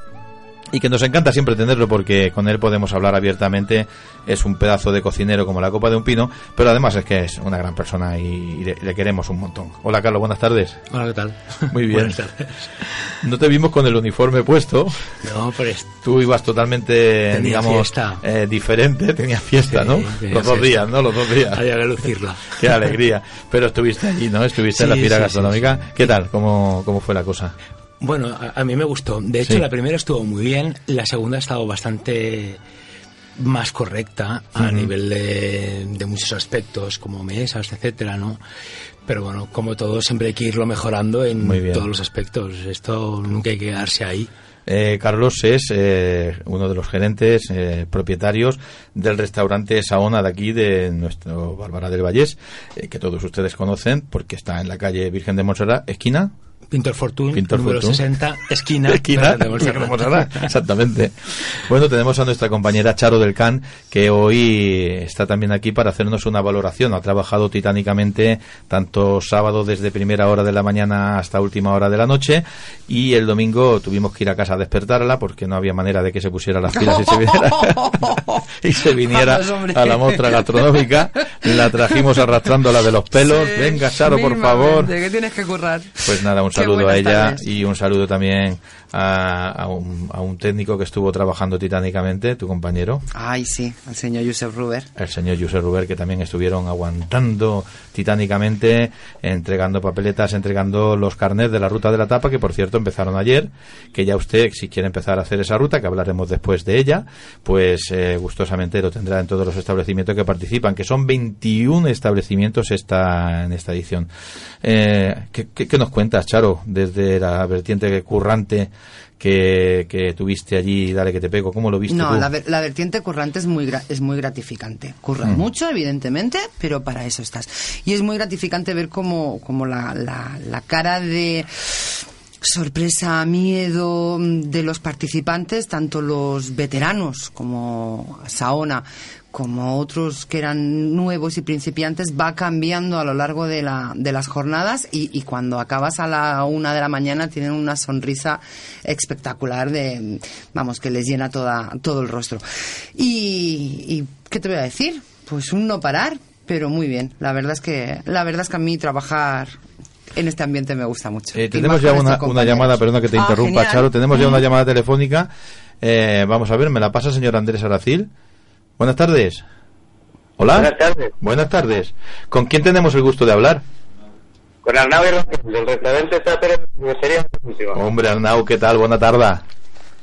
y que nos encanta siempre tenerlo porque con él podemos hablar abiertamente. Es un pedazo de cocinero como la copa de un pino, pero además es que es una gran persona y le, le queremos un montón. Hola Carlos, buenas tardes. Hola, ¿qué tal? Muy bien. Buenas tardes. No te vimos con el uniforme puesto. No, pero es- Tú ibas totalmente, Tenía digamos, eh, diferente, tenías fiesta, Sí, ¿no? tenía Los dos fiesta. días, ¿no? Los dos días. Había que lucirla. <laughs> Qué alegría. Pero estuviste allí, ¿no? Estuviste en la Sí, fira sí, gastronómica. ¿Qué tal? ¿Cómo, ¿Cómo fue la cosa? Bueno, a, a mí me gustó. De hecho, Sí. la primera estuvo muy bien, la segunda ha estado bastante más correcta a nivel de, de muchos aspectos, como mesas, etcétera, ¿no? Pero bueno, como todo, siempre hay que irlo mejorando en todos los aspectos. Esto nunca hay que quedarse ahí. Eh, Carlos es eh, uno de los gerentes, eh, propietarios del restaurante Saona de aquí, de nuestro Bárbara del Vallés, eh, que todos ustedes conocen porque está en la calle Virgen de Montserrat, esquina. Pintor Fortune, Pintor número Fortune. 60, esquina, <laughs> Esquina, Montserrat, Exactamente. Bueno, tenemos a nuestra compañera Charo del Can, que hoy está también aquí para hacernos una valoración. Ha trabajado titánicamente tanto sábado desde primera hora de la mañana hasta última hora de la noche y el domingo tuvimos que ir a casa a despertarla porque no había manera de que se pusiera las pilas y se viniera, <laughs> y se viniera a la muestra gastronómica. La trajimos arrastrándola de los pelos. Sí, Venga, Charo, por favor. que tienes que currar. Pues nada, un saludo a ella tardes. y un saludo también a, a un, a un técnico que estuvo trabajando titánicamente, tu compañero, Ay, sí, al señor Josep Ruber. el señor José Ruber, que también estuvieron aguantando titánicamente, entregando papeletas, entregando los carnets de la ruta de la tapa, que por cierto empezaron ayer, que ya usted, si quiere empezar a hacer esa ruta, que hablaremos después de ella, pues eh, gustosamente lo tendrá en todos los establecimientos que participan, que son 21 establecimientos esta, en esta edición. Eh, ¿qué, qué, qué nos cuentas, Charo, desde la vertiente currante que, que tuviste allí, dale que te pego, ¿cómo lo viste No, tú? la, ver- la vertiente currante es muy, gra- es muy gratificante. Curran Mm. mucho, evidentemente, pero para eso estás. Y es muy gratificante ver como, como la, la, la cara de sorpresa, miedo mm, de los participantes, tanto los veteranos como Saona, como otros que eran nuevos y principiantes, va cambiando a lo largo de, la, de las jornadas y, y cuando acabas a la una de la mañana tienen una sonrisa espectacular de, vamos, que les llena toda, todo el rostro. Y, y, ¿qué te voy a decir? Pues un no parar, pero muy bien. La verdad es que, la verdad es que a mí trabajar en este ambiente me gusta mucho. Eh, tenemos ya una, estos una llamada, perdona que te Ah, interrumpa, genial. Charo. Tenemos ya una llamada telefónica. Eh, vamos a ver, ¿me la pasa señor Andrés Aracil? Buenas tardes. Hola. Buenas tardes. Buenas tardes. ¿Con quién tenemos el gusto de hablar? Con Arnau del restaurante Sáper. Hombre, Arnau, ¿qué tal? Bona tarda.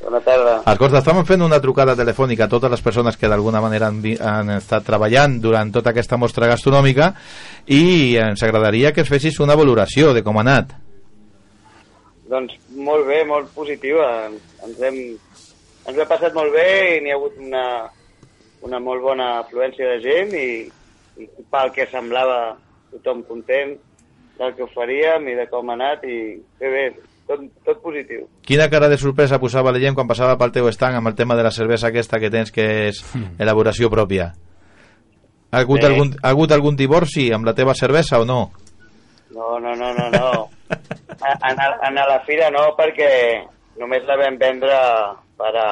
Bona tarda. Escolta, estàvem fent una trucada telefònica a totes les persones que d'alguna manera han, han estat treballant durant tota aquesta mostra gastronòmica i ens agradaria que ens fessis una valoració de com ha anat. Doncs molt bé, molt positiva. Ens hem, ens hem passat molt bé i n'hi ha hagut una, una molt bona afluència de gent i, i pel que semblava tothom content del que oferíem i de com ha anat i bé, bé, tot, tot positiu. Quina cara de sorpresa posava la gent quan passava pel teu estanc amb el tema de la cervesa aquesta que tens que és elaboració pròpia? Ha hagut, Sí. algun, ha hagut algun divorci amb la teva cervesa o no? No, no, no, no, no. A, a, a la fira no, perquè només la vam vendre per a,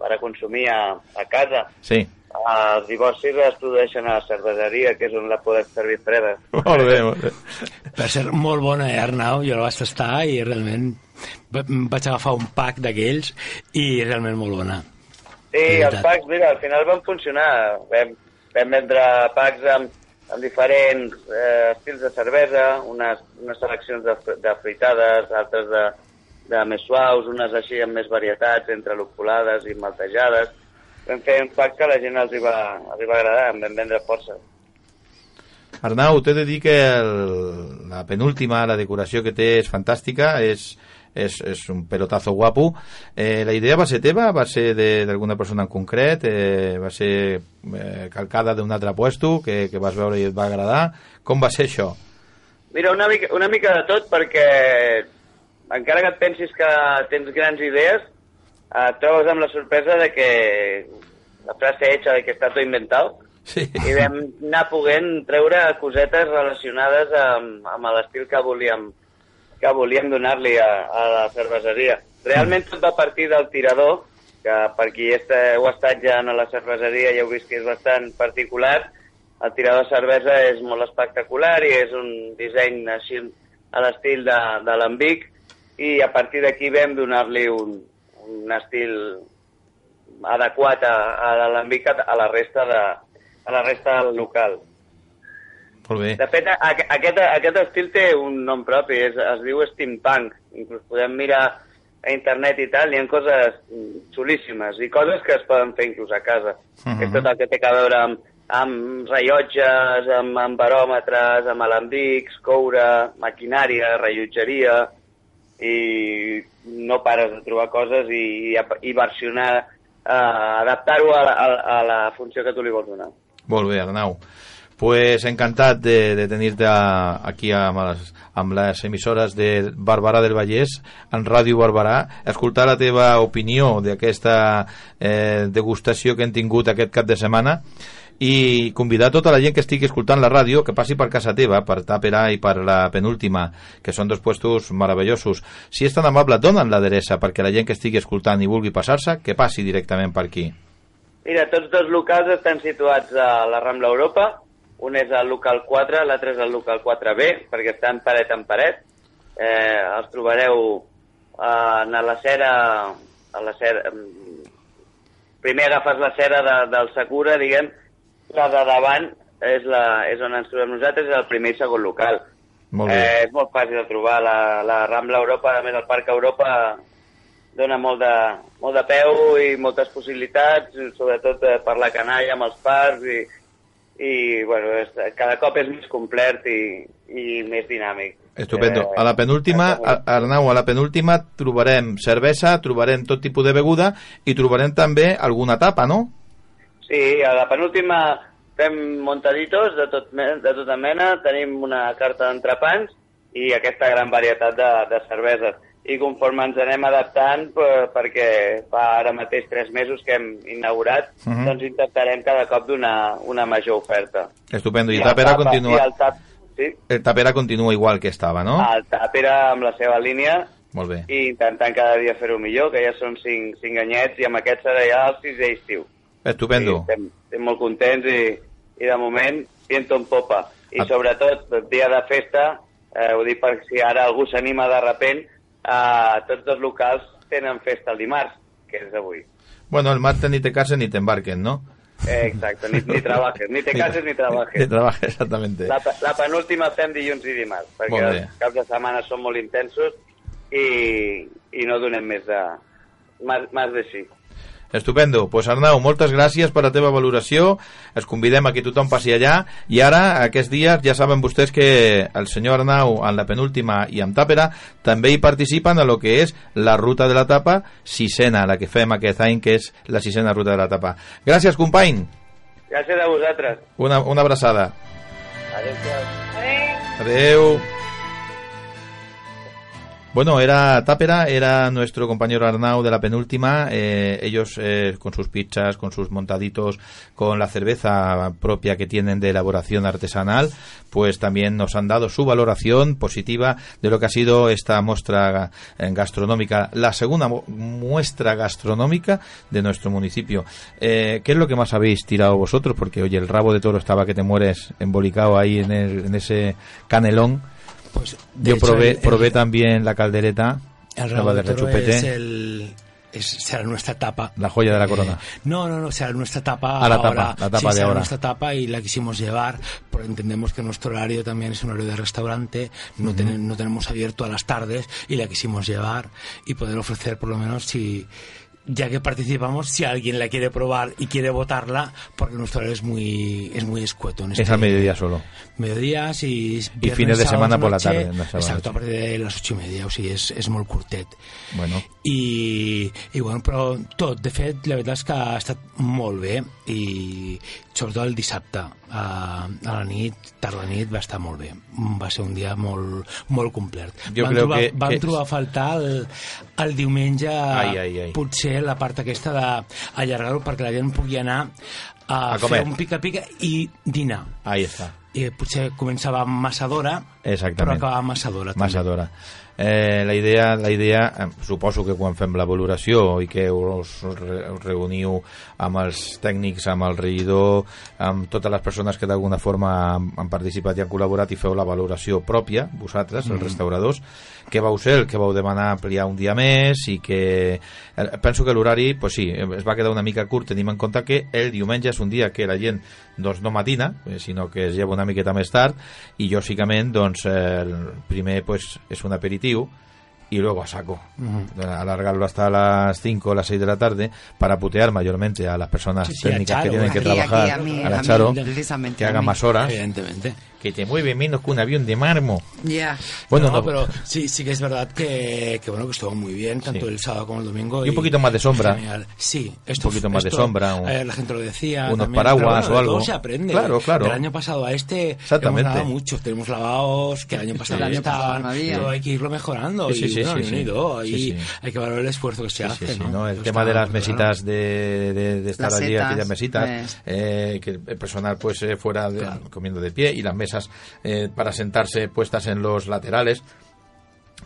per a consumir a, a casa. Sí. Els divorcis es produeixen a la cerveseria, que és on la podem servir freda. Molt bé, molt bé. Per ser molt bona, eh, Arnau? Jo la vaig tastar i realment va- vaig agafar un pack d'aquells i realment molt bona. Sí, els packs, mira, al final van funcionar. Vam, vam vendre packs amb, amb diferents eh, estils de cervesa, unes, unes seleccions de, de fruitades, altres de, de més suaus, unes així amb més varietats, entre lupulades i maltejades. Vam fer un pack que la gent els hi va, els hi va agradar, en vam vendre força. Arnau, t'he de dir que el, la penúltima, la decoració que té és fantàstica, és, és, és un pelotazo guapo. Eh, la idea va ser teva? Va ser de- d'alguna persona en concret? Eh, va ser eh, calcada d'un altre puesto que, que vas veure i et va agradar? Com va ser això? Mira, una mica, una mica de tot, perquè encara que et pensis que tens grans idees, et trobes amb la sorpresa de que la frase hecha de que està tot inventat, sí. i vam anar poguent treure cosetes relacionades amb, amb l'estil que volíem que volíem donar-li a, a la cerveseria. Realment tot va partir del tirador, que per qui est, heu estat ja a la cerveseria ja heu vist que és bastant particular. El tirador de cervesa és molt espectacular i és un disseny així a l'estil de, de l'Ambic i a partir d'aquí vam donar-li un, un estil adequat a, a l'Ambic a, la resta de, a la resta del local. Molt bé. De fet, a, a, aquest, aquest estil té un nom propi, és, es diu steampunk. Inclús podem mirar a internet i tal, hi ha coses xulíssimes i coses que es poden fer inclús a casa. Mhm. És tot el que té a veure amb, amb rellotges, amb, amb baròmetres, amb alambics, coure, maquinària, rellotgeria, i no pares de trobar coses i, i versionar, eh, adaptar-ho a, a, a la funció que tu li vols donar. Molt bé, Arnau. Pues encantat de, de tenir-te aquí amb les, amb les emissores de Barberà del Vallès, en Ràdio Barberà, escoltar la teva opinió d'aquesta eh, degustació que hem tingut aquest cap de setmana i convidar tota la gent que estigui escoltant la ràdio que passi per casa teva, per Tàpera i per la penúltima, que són dos puestos meravellosos. Si és tan amable, donen l'adreça perquè la gent que estigui escoltant i vulgui passar-se, que passi directament per aquí. Mira, tots dos locals estan situats a la Rambla Europa. Un és al local 4, l'altre és al local 4B, perquè estan paret en paret. Eh, els trobareu eh, a la cera... A la cera mm, primer agafes la cera de, del Sakura, diguem, la de davant és, la, és on ens trobem nosaltres, és el primer i segon local. Molt bé. Eh, és molt fàcil de trobar. La, la Rambla Europa, a més el Parc Europa, dona molt de, molt de peu i moltes possibilitats, sobretot eh, per la canalla amb els parcs i, i bueno, és, cada cop és més complet i, i més dinàmic. Estupendo. Eh, A la penúltima, Arnau, a la penúltima trobarem cervesa, trobarem tot tipus de beguda i trobarem també alguna tapa, no? Sí, a la penúltima fem montaditos de, tot, de tota mena, tenim una carta d'entrepans i aquesta gran varietat de, de cerveses. I conforme ens anem adaptant, per, perquè fa ara mateix tres mesos que hem inaugurat, Mhm. doncs intentarem cada cop donar una major oferta. Estupendo. I el Tapera tapa- continua, I el tap, sí, el Tapera continua igual que estava, no? el tap era amb la seva línia Molt bé. i intentant cada dia fer-ho millor, que ja són cinc, cinc anyets i amb aquest serà ja el sisè estiu. Estupendo. Sí, estem, estem molt contents i, i de moment viento en popa. I Ah. sobretot, el dia de festa, eh, ho dic per si ara algú s'anima de repent, eh, tots els locals tenen festa el dimarts, que és avui. Bueno, el martes ni te cases ni te embarquen, ¿no? Eh, exacte, ni, ni trabajes, ni te <laughs> cases ni Ni trabajes. trabajes, exactamente. La, la penúltima fem dilluns i dimarts, perquè els caps de setmana són molt intensos i, i no donem més de... Més, més d'així. Estupendo. Pues Arnau, moltes gràcies per la teva valoració. Els convidem a que tothom passi allà. I ara, aquests dies, ja saben vostès que el senyor Arnau, en la penúltima i amb Tàpera, també hi participen a lo que és la ruta de la tapa sisena, la que fem aquest any, que és la sisena ruta de la tapa. Gràcies, company. Gràcies a vosaltres. Una, una abraçada. Adéu-siau. Adeu. Bueno, era Tápera, era nuestro compañero Arnau de la penúltima. eh, ellos eh, con sus pizzas, con sus montaditos, con la cerveza propia que tienen de elaboración artesanal, pues también nos han dado su valoración positiva de lo que ha sido esta muestra eh, gastronómica, la segunda mu- muestra gastronómica de nuestro municipio. Eh, ¿Qué es lo que más habéis tirado vosotros? Porque, oye, el rabo de toro estaba que te mueres embolicado ahí en, en ese canelón. Pues, Yo hecho, probé, el- el- probé también la caldereta. El rabo de rechupete. es el, es, será nuestra etapa. La joya de la corona. Eh, no, no, no, será nuestra etapa Ah, la ahora. tapa, la tapa Sí, de será ahora. nuestra etapa y la quisimos llevar, porque entendemos que nuestro horario también es un horario de restaurante, no, ten- no tenemos abierto a las tardes y la quisimos llevar y poder ofrecer por lo menos si ya que participamos, si alguien la quiere probar y quiere votarla, porque nuestro horario es muy, es muy escueto. En Es este- al mediodía solo. Mediodías i, viernes, fines de sábados, setmana por la noche, no sábado. Exacte, a partir de les 8 i media, o sigui, és, és molt curtet. Bueno. I, i bueno, però tot, de fet, la veritat és que ha estat molt bé i sobretot el dissabte a, a la nit, tarda nit, va estar molt bé. Va ser un dia molt, molt complet. Jo vam trobar, que- vam que- trobar a faltar el, el diumenge Ai, ai, ai. potser la part aquesta d'allargar-ho perquè la gent pugui anar a, A fer un pica-pica i dinar. Ahí està. I potser començava massa d'hora, però acabava massa d'hora. també. Massa d'hora. Eh, la idea, la idea eh, suposo que quan fem la valoració i que us, us reuniu amb els tècnics, amb el regidor, amb totes les persones que d'alguna forma han, han participat i han col·laborat i feu la valoració pròpia, vosaltres, els Mhm. restauradors, que vau ser el que vau demanar ampliar un dia més i que eh, penso que l'horari pues sí, es va quedar una mica curt tenim en compte que el diumenge és un dia que la gent doncs, no matina eh, sinó que es lleva una miqueta més tard i lògicament doncs, eh, el primer pues, és un aperitiu y luego a saco. Alargarlo hasta las 5 o las 6 de la tarde para putear mayormente a las personas Sí, sí, a técnicas que tienen que aquí, aquí, trabajar, a mí, a la a mí, Charo, precisamente que hagan más horas, Evidentemente. Que te mueve menos que un avión de mármol. Ya. Bueno, no, no. pero sí, sí que es verdad que, que bueno que estuvo muy bien tanto Sí. el sábado como el domingo Y un poquito más de sombra. genial. sí Un esto, poquito más de esto, sombra, un- eh, la gente lo decía unos también, paraguas pero bueno, o de algo. todo se aprende Claro, claro. del año pasado a este Exactamente. hemos ganado mucho tenemos lavados que el año pasado El año estaban pasado no había. todo hay que irlo mejorando Sí, sí, y sí, bueno, sí, sí. Sí, y sí. hay que valorar el esfuerzo que se Sí, hace sí, sí, ¿no? ¿no? El tema de las claro. mesitas de, de- de estar Las allí, setas, aquellas mesitas, pues. eh, que el personal pues eh, fuera de- comiendo de pie y las mesas eh, para sentarse puestas en los laterales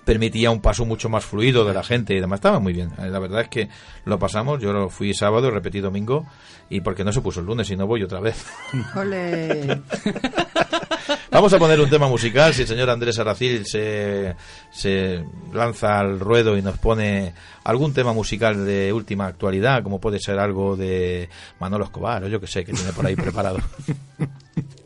permitía un paso mucho más fluido de la gente y demás. Estaba muy bien. Eh, La verdad es que lo pasamos. Yo lo fui sábado, repetí domingo y porque no se puso el lunes y no voy otra vez. <laughs> Ole. <laughs> Vamos a poner un tema musical. Si el señor Andrés Aracil se, se lanza al ruedo y nos pone algún tema musical de última actualidad, como puede ser algo de Manolo Escobar o yo que sé, que tiene por ahí preparado. <laughs>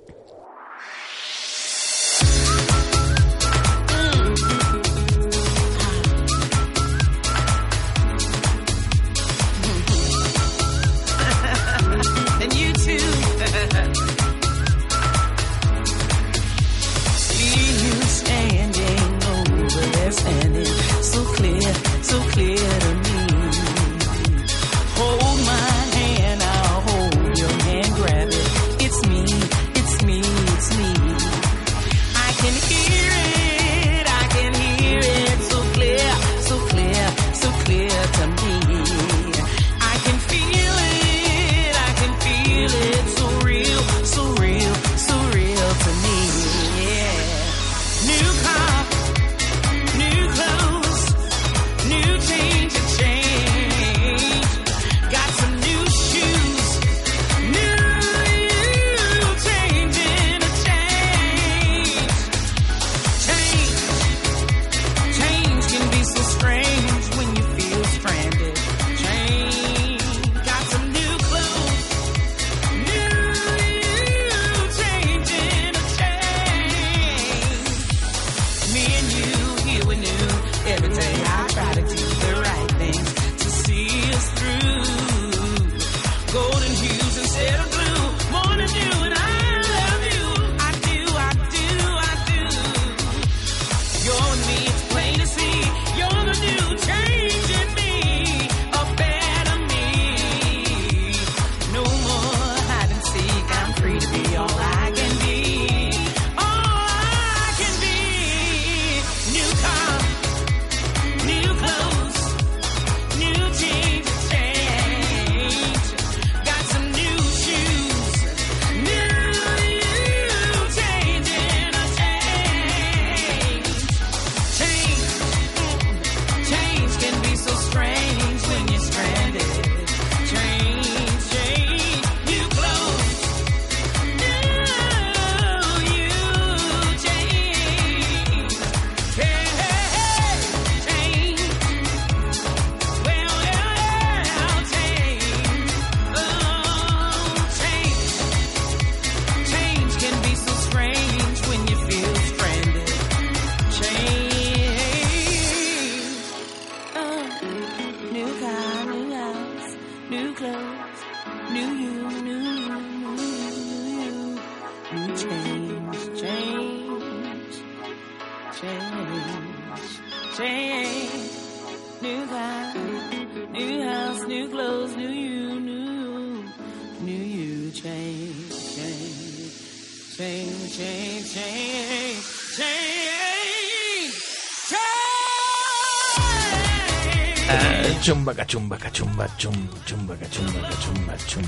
Eh, chumba, cachumba, cachumba, chum, chumba, cachumba, cachumba, chum.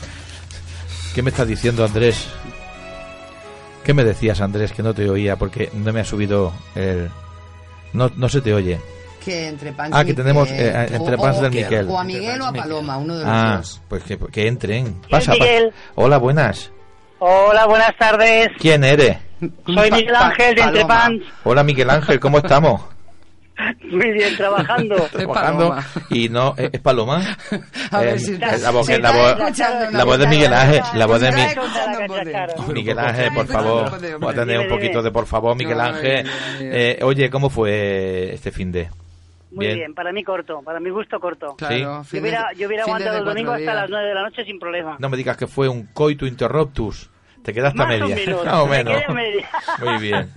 ¿Qué me estás diciendo, Andrés? ¿Qué me decías, Andrés, que no te oía porque no me ha subido el... No, no se te oye. Que entre Pans Ah, que tenemos Miquel. eh, entre O- Pans o- del Miquel. O a Miguel o a Paloma, uno de los Ah, dos. pues que, que entren. Pasa, pa- Miguel. Hola, buenas. Hola, buenas tardes. ¿Quién eres? Soy Miguel Ángel de Entrepans. Hola, Miguel Ángel, ¿cómo estamos? <laughs> Muy bien, trabajando. Trabajando y no ¿es, es Paloma A ver Eh, si eh, la voz, la voz, una la voz de Miguel la Ángel la voz de mi, Miguel Miguel Ángel por favor voy a tener un poquito de por favor Miguel Ángel Eh, oye cómo fue este fin de Muy bien. para mí corto, para mi gusto corto. Sí. yo hubiera, yo hubiera aguantado el domingo hasta las 9 de la noche sin problema. no me digas que fue un coito interruptus te quedaste a Más o media. menos, <laughs> Más o me menos media. <laughs> muy bien.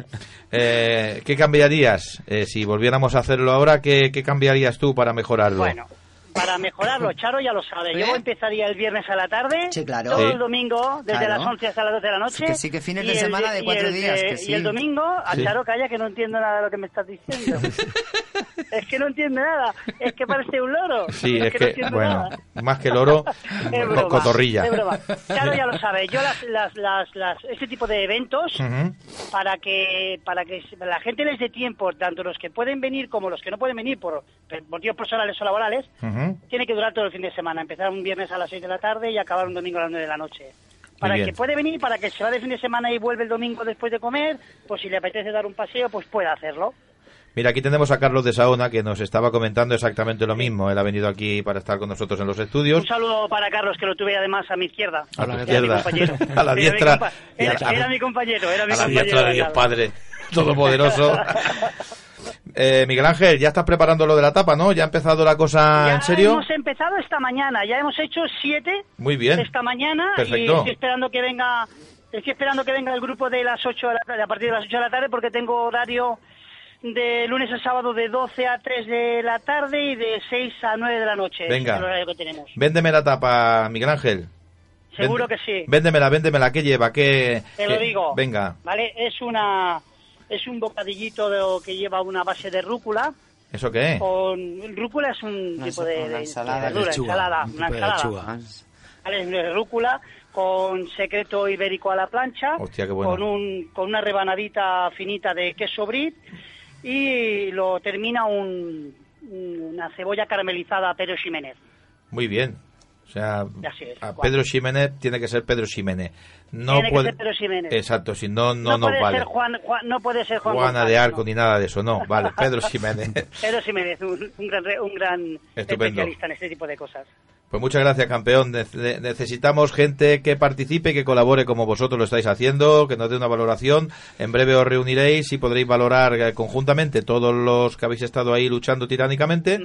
Eh, ¿qué cambiarías Eh, si volviéramos a hacerlo ahora ¿qué, qué cambiarías tú para mejorarlo Bueno, para mejorarlo, Charo ya lo sabe. Yo empezaría el viernes a la tarde, claro. todo Sí. el domingo, desde Claro. las 11 hasta las 12 de la noche. Que sí, que fines y de el semana de cuatro el días, que sí. Y el domingo, a Sí. Charo calla que no entiendo nada de lo que me estás diciendo. <laughs> es que no entiende nada, es que parece un loro. Sí, es que, bueno, nada. más que el oro, <laughs> Es co- broma, cotorrilla. es broma. Charo ya lo <laughs> sabe. Yo las, las, las, las- este tipo de eventos para que para que la gente les dé tiempo, tanto los que pueden venir como los que no pueden venir por motivos personales o laborales, Tiene que durar todo el fin de semana. Empezar un viernes a las 6 de la tarde y acabar un domingo a las 9 de la noche. Para el que puede venir, para que se va de fin de semana y vuelve el domingo después de comer, pues si le apetece dar un paseo, pues puede hacerlo. Mira, aquí tenemos a Carlos de Saona que nos estaba comentando exactamente lo mismo. Él ha venido aquí para estar con nosotros en los estudios. Un saludo para Carlos, que lo tuve además a mi izquierda. A mi izquierda, compañero. <laughs> a la Era mi diestra. Era, la- era mi compañero, era mi a la compañero. diestra de Dios. Padre Todopoderoso. <laughs> Eh, Miguel Ángel, ya estás preparando lo de la tapa, ¿no? ¿Ya ha empezado la cosa Ya en serio? hemos empezado esta mañana, ya hemos hecho siete Muy bien. esta mañana y Perfecto. estoy esperando que venga estoy esperando que venga el grupo de las 8 de la tarde, a partir de las 8 de la tarde porque tengo horario de lunes a sábado de 12 a 3 de la tarde y de 6 a 9 de la noche. Venga. Es el horario que tenemos. Véndeme la tapa, Miguel Ángel. Seguro que sí. Véndemela, véndemela. ¿Qué lleva? ¿Qué? Te lo qué- digo. Venga, ¿Vale? Es una es un bocadillito de- que lleva una base de rúcula ¿eso qué es? con rúcula es un Una tipo de, una de- ensalada. de verdura, Lechuga, ensalada, un una tipo de ensalada. lechuga. ¿Vale? Es de rúcula con secreto ibérico a la plancha, Hostia, qué bueno. con un con una rebanadita finita de queso brie y lo termina un, una cebolla caramelizada Pedro Ximénez. Muy bien. O sea, es, a. Pedro Ximénez tiene que ser Pedro Ximénez. No Tiene que puede... ser Pedro Ximénez. Exacto, si no, no, nos puede vale. ser Juan, Juan- no puede ser Juan Juana de Arco no. ni nada de eso, no. Vale, <laughs> Pedro Ximénez. Pedro Ximénez, un, un gran, un gran especialista en este tipo de cosas. Pues muchas gracias, campeón. Ne- ne- necesitamos gente que participe, que colabore como vosotros lo estáis haciendo, que nos dé una valoración. En breve os reuniréis y podréis valorar eh, conjuntamente todos los que habéis estado ahí luchando tiránicamente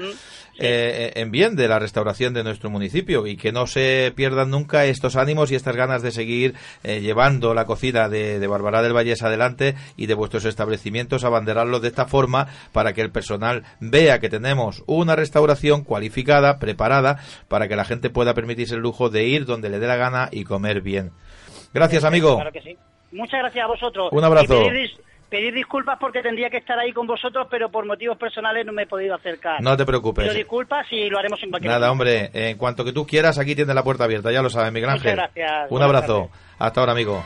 eh, en bien de la restauración de nuestro municipio y que no se pierdan nunca estos ánimos y estas ganas de seguir eh, llevando la cocina de, de Barbará del Vallés adelante y de vuestros establecimientos, abanderarlos de esta forma para que el personal vea que tenemos una restauración cualificada, preparada, para que la gente pueda permitirse el lujo de ir donde le dé la gana y comer bien. Gracias, amigo. Claro que sí. Muchas gracias a vosotros. Un abrazo. Pedir, dis- pedir disculpas porque tendría que estar ahí con vosotros, pero por motivos personales no me he podido acercar. No te preocupes. Pido disculpas y lo haremos en cualquier Nada, momento. hombre, en cuanto que tú quieras, aquí tienes la puerta abierta, ya lo sabes, Miguel Muchas Ángel. gracias. Un Buenas abrazo. Hasta ahora, amigo.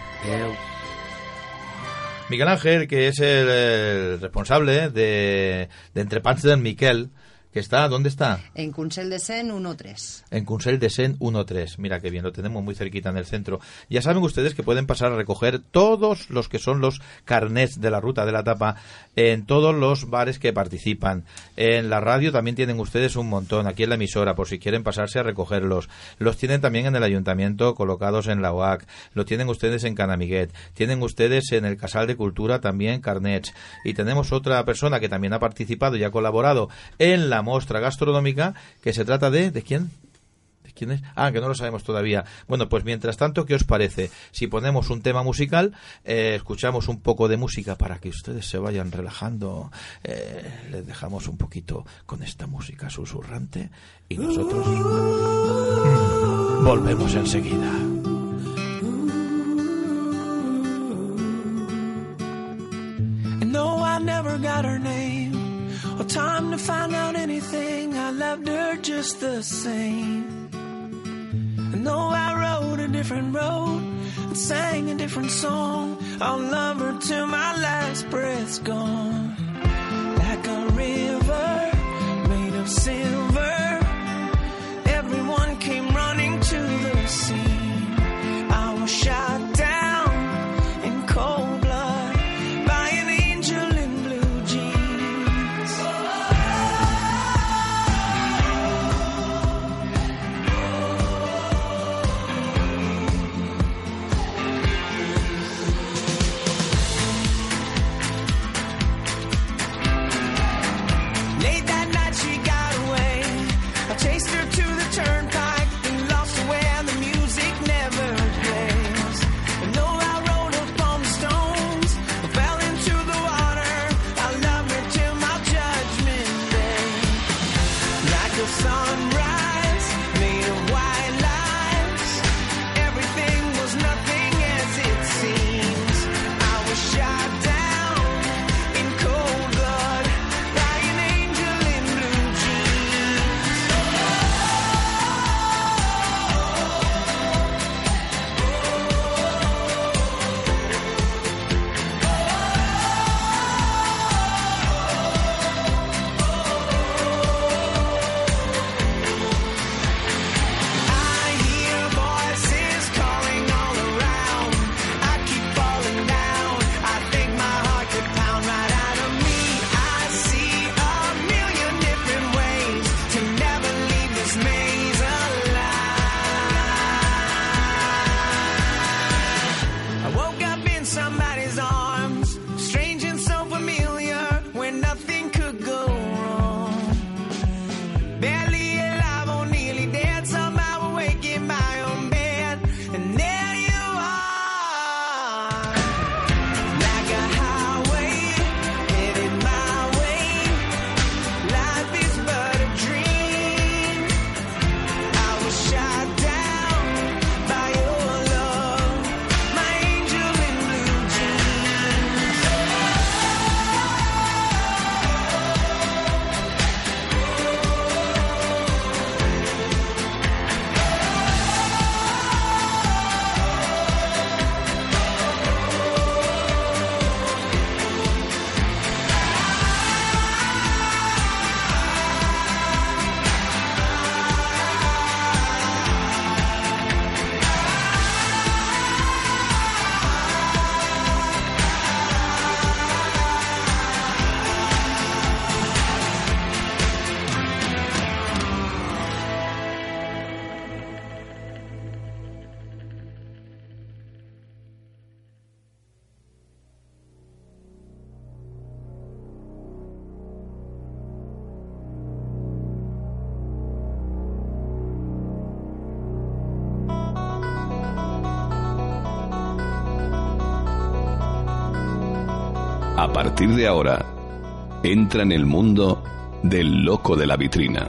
Miguel Ángel, que es el, el responsable de, de Entrepans del Miquel, que está, ¿dónde está? En Consell de Sen 1-3. En Consell de Sen 1-3. Mira qué bien, lo tenemos muy cerquita en el centro. Ya saben ustedes que pueden pasar a recoger todos los que son los carnets de la ruta de la tapa en todos los bares que participan. En la radio también tienen ustedes un montón, aquí en la emisora, por si quieren pasarse a recogerlos. Los tienen también en el ayuntamiento colocados en la UAC. Lo tienen ustedes en Canamiguet. Tienen ustedes en el Casal de Cultura también carnets. Y tenemos otra persona que también ha participado y ha colaborado en la muestra gastronómica que se trata de... ¿De quién? ¿Quién es? Ah, que no lo sabemos todavía. Bueno, pues mientras tanto, ¿qué os parece? Si ponemos un tema musical, eh, escuchamos un poco de música para que ustedes se vayan relajando, eh, les dejamos un poquito con esta música susurrante y nosotros volvemos enseguida. No, I never got her name find out anything. I loved her just the same. And no, I rode a different road and sang a different song. I'll love her till my last breath's gone. Like a river made of silver, Like a de ahora, entra en el mundo del loco de la vitrina.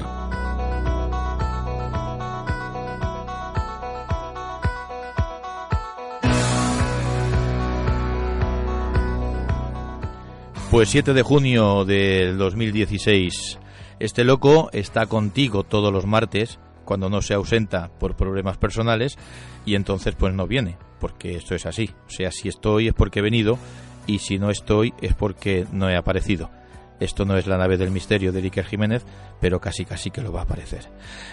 Pues 7 de junio del 2016. Este loco está contigo todos los martes cuando no se ausenta por problemas personales y entonces pues no viene, porque esto es así. O sea, si estoy es porque he venido y si no estoy es porque no he aparecido. Esto no es la nave del misterio de Iker Jiménez, pero casi casi que lo va a aparecer.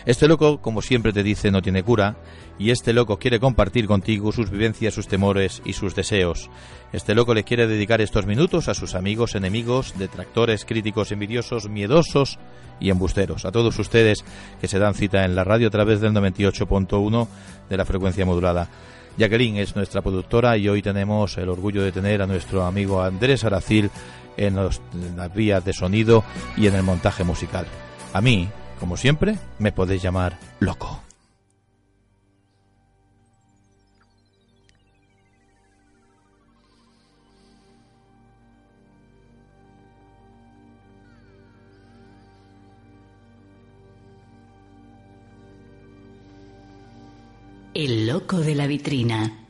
Este loco, como siempre te dice, no tiene cura, y este loco quiere compartir contigo sus vivencias, sus temores y sus deseos. Este loco le quiere dedicar estos minutos a sus amigos, enemigos, detractores, críticos, envidiosos, miedosos y embusteros. A todos ustedes que se dan cita en la radio a través del 98.1 de la frecuencia modulada. Jacqueline es nuestra productora y hoy tenemos el orgullo de tener a nuestro amigo Andrés Aracil en, en las vías de sonido y en el montaje musical. A mí, como siempre, me podéis llamar loco. El loco de la vitrina.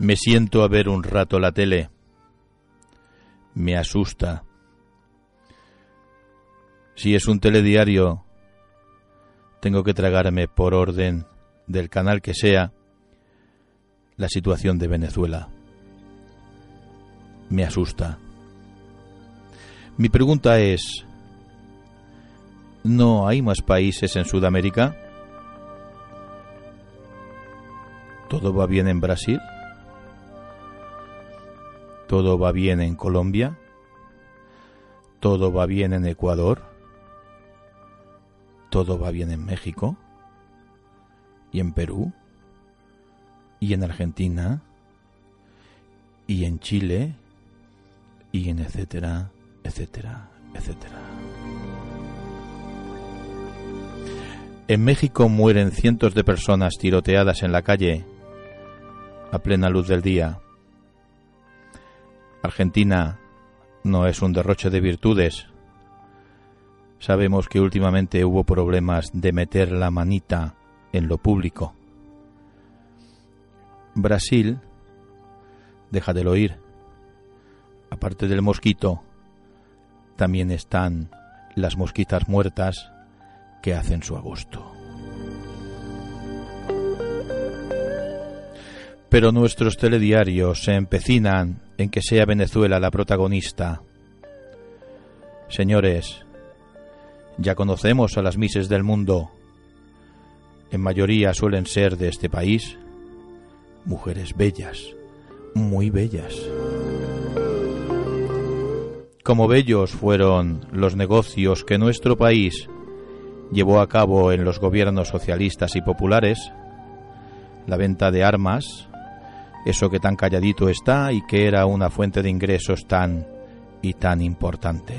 Me siento a ver un rato la tele. Me asusta. Si es un telediario, tengo que tragarme por orden del canal que sea la situación de Venezuela. Me asusta. Mi pregunta es, ¿no hay más países en Sudamérica? ¿Todo va bien en Brasil? ¿Todo va bien en Colombia? ¿Todo va bien en Ecuador? ¿Todo va bien en México? ¿Y en Perú? ¿Y en Argentina? ¿Y en Chile? ¿Y en etcétera, etcétera, etcétera? En México mueren cientos de personas tiroteadas en la calle a plena luz del día. Argentina no es un derroche de virtudes. Sabemos que últimamente hubo problemas de meter la manita en lo público. Brasil, deja de oír. Aparte del mosquito, también están las mosquitas muertas que hacen su agosto. Pero nuestros telediarios se empecinan en que sea Venezuela la protagonista. Señores, ya conocemos a las mises del mundo. En mayoría suelen ser de este país mujeres bellas, muy bellas. Como bellos fueron los negocios que nuestro país llevó a cabo en los gobiernos socialistas y populares, la venta de armas, eso que tan calladito está y que era una fuente de ingresos tan y tan importante.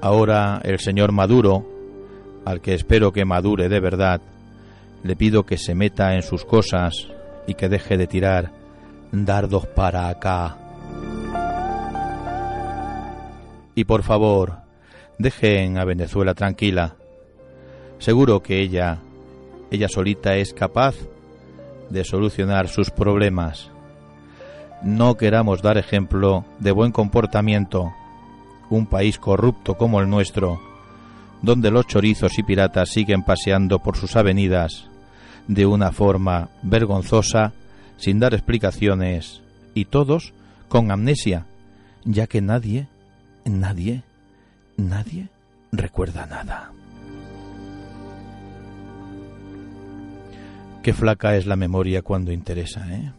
Ahora el señor Maduro, al que espero que madure de verdad, le pido que se meta en sus cosas y que deje de tirar dardos para acá. Y por favor, dejen a Venezuela tranquila. Seguro que ella ella solita es capaz de solucionar sus problemas. No queramos dar ejemplo de buen comportamiento. Un país corrupto como el nuestro, donde los chorizos y piratas siguen paseando por sus avenidas de una forma vergonzosa, sin dar explicaciones, y todos con amnesia, ya que nadie, nadie, nadie recuerda nada. Qué flaca es la memoria cuando interesa, ¿eh?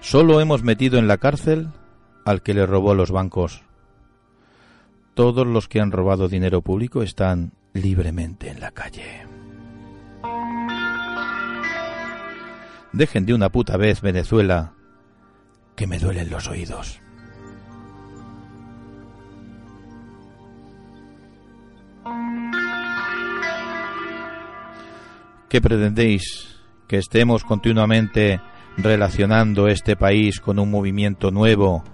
Solo hemos metido en la cárcel al que le robó los bancos. Todos los que han robado dinero público están libremente en la calle. Dejen de una puta vez Venezuela, que me duelen los oídos. ¿Qué pretendéis? ¿Que estemos continuamente relacionando este país con un movimiento nuevo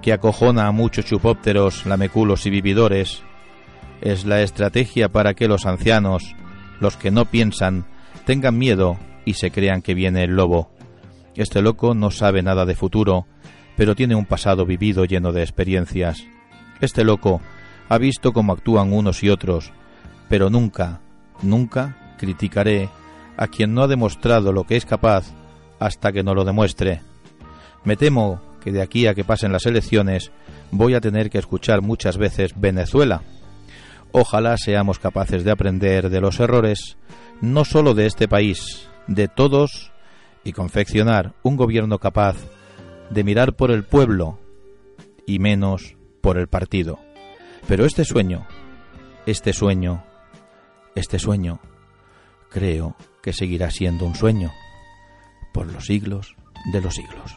que acojona a muchos chupópteros, lameculos y vividores? Es la estrategia para que los ancianos, los que no piensan, tengan miedo y se crean que viene el lobo. Este loco no sabe nada de futuro, pero tiene un pasado vivido lleno de experiencias. Este loco ha visto cómo actúan unos y otros, pero nunca, nunca criticaré a quien no ha demostrado lo que es capaz hasta que no lo demuestre. Me temo que de aquí a que pasen las elecciones voy a tener que escuchar muchas veces Venezuela. Ojalá seamos capaces de aprender de los errores, no solo de este país, de todos, y confeccionar un gobierno capaz de mirar por el pueblo y menos por el partido. Pero este sueño, este sueño, este sueño creo que seguirá siendo un sueño por los siglos de los siglos.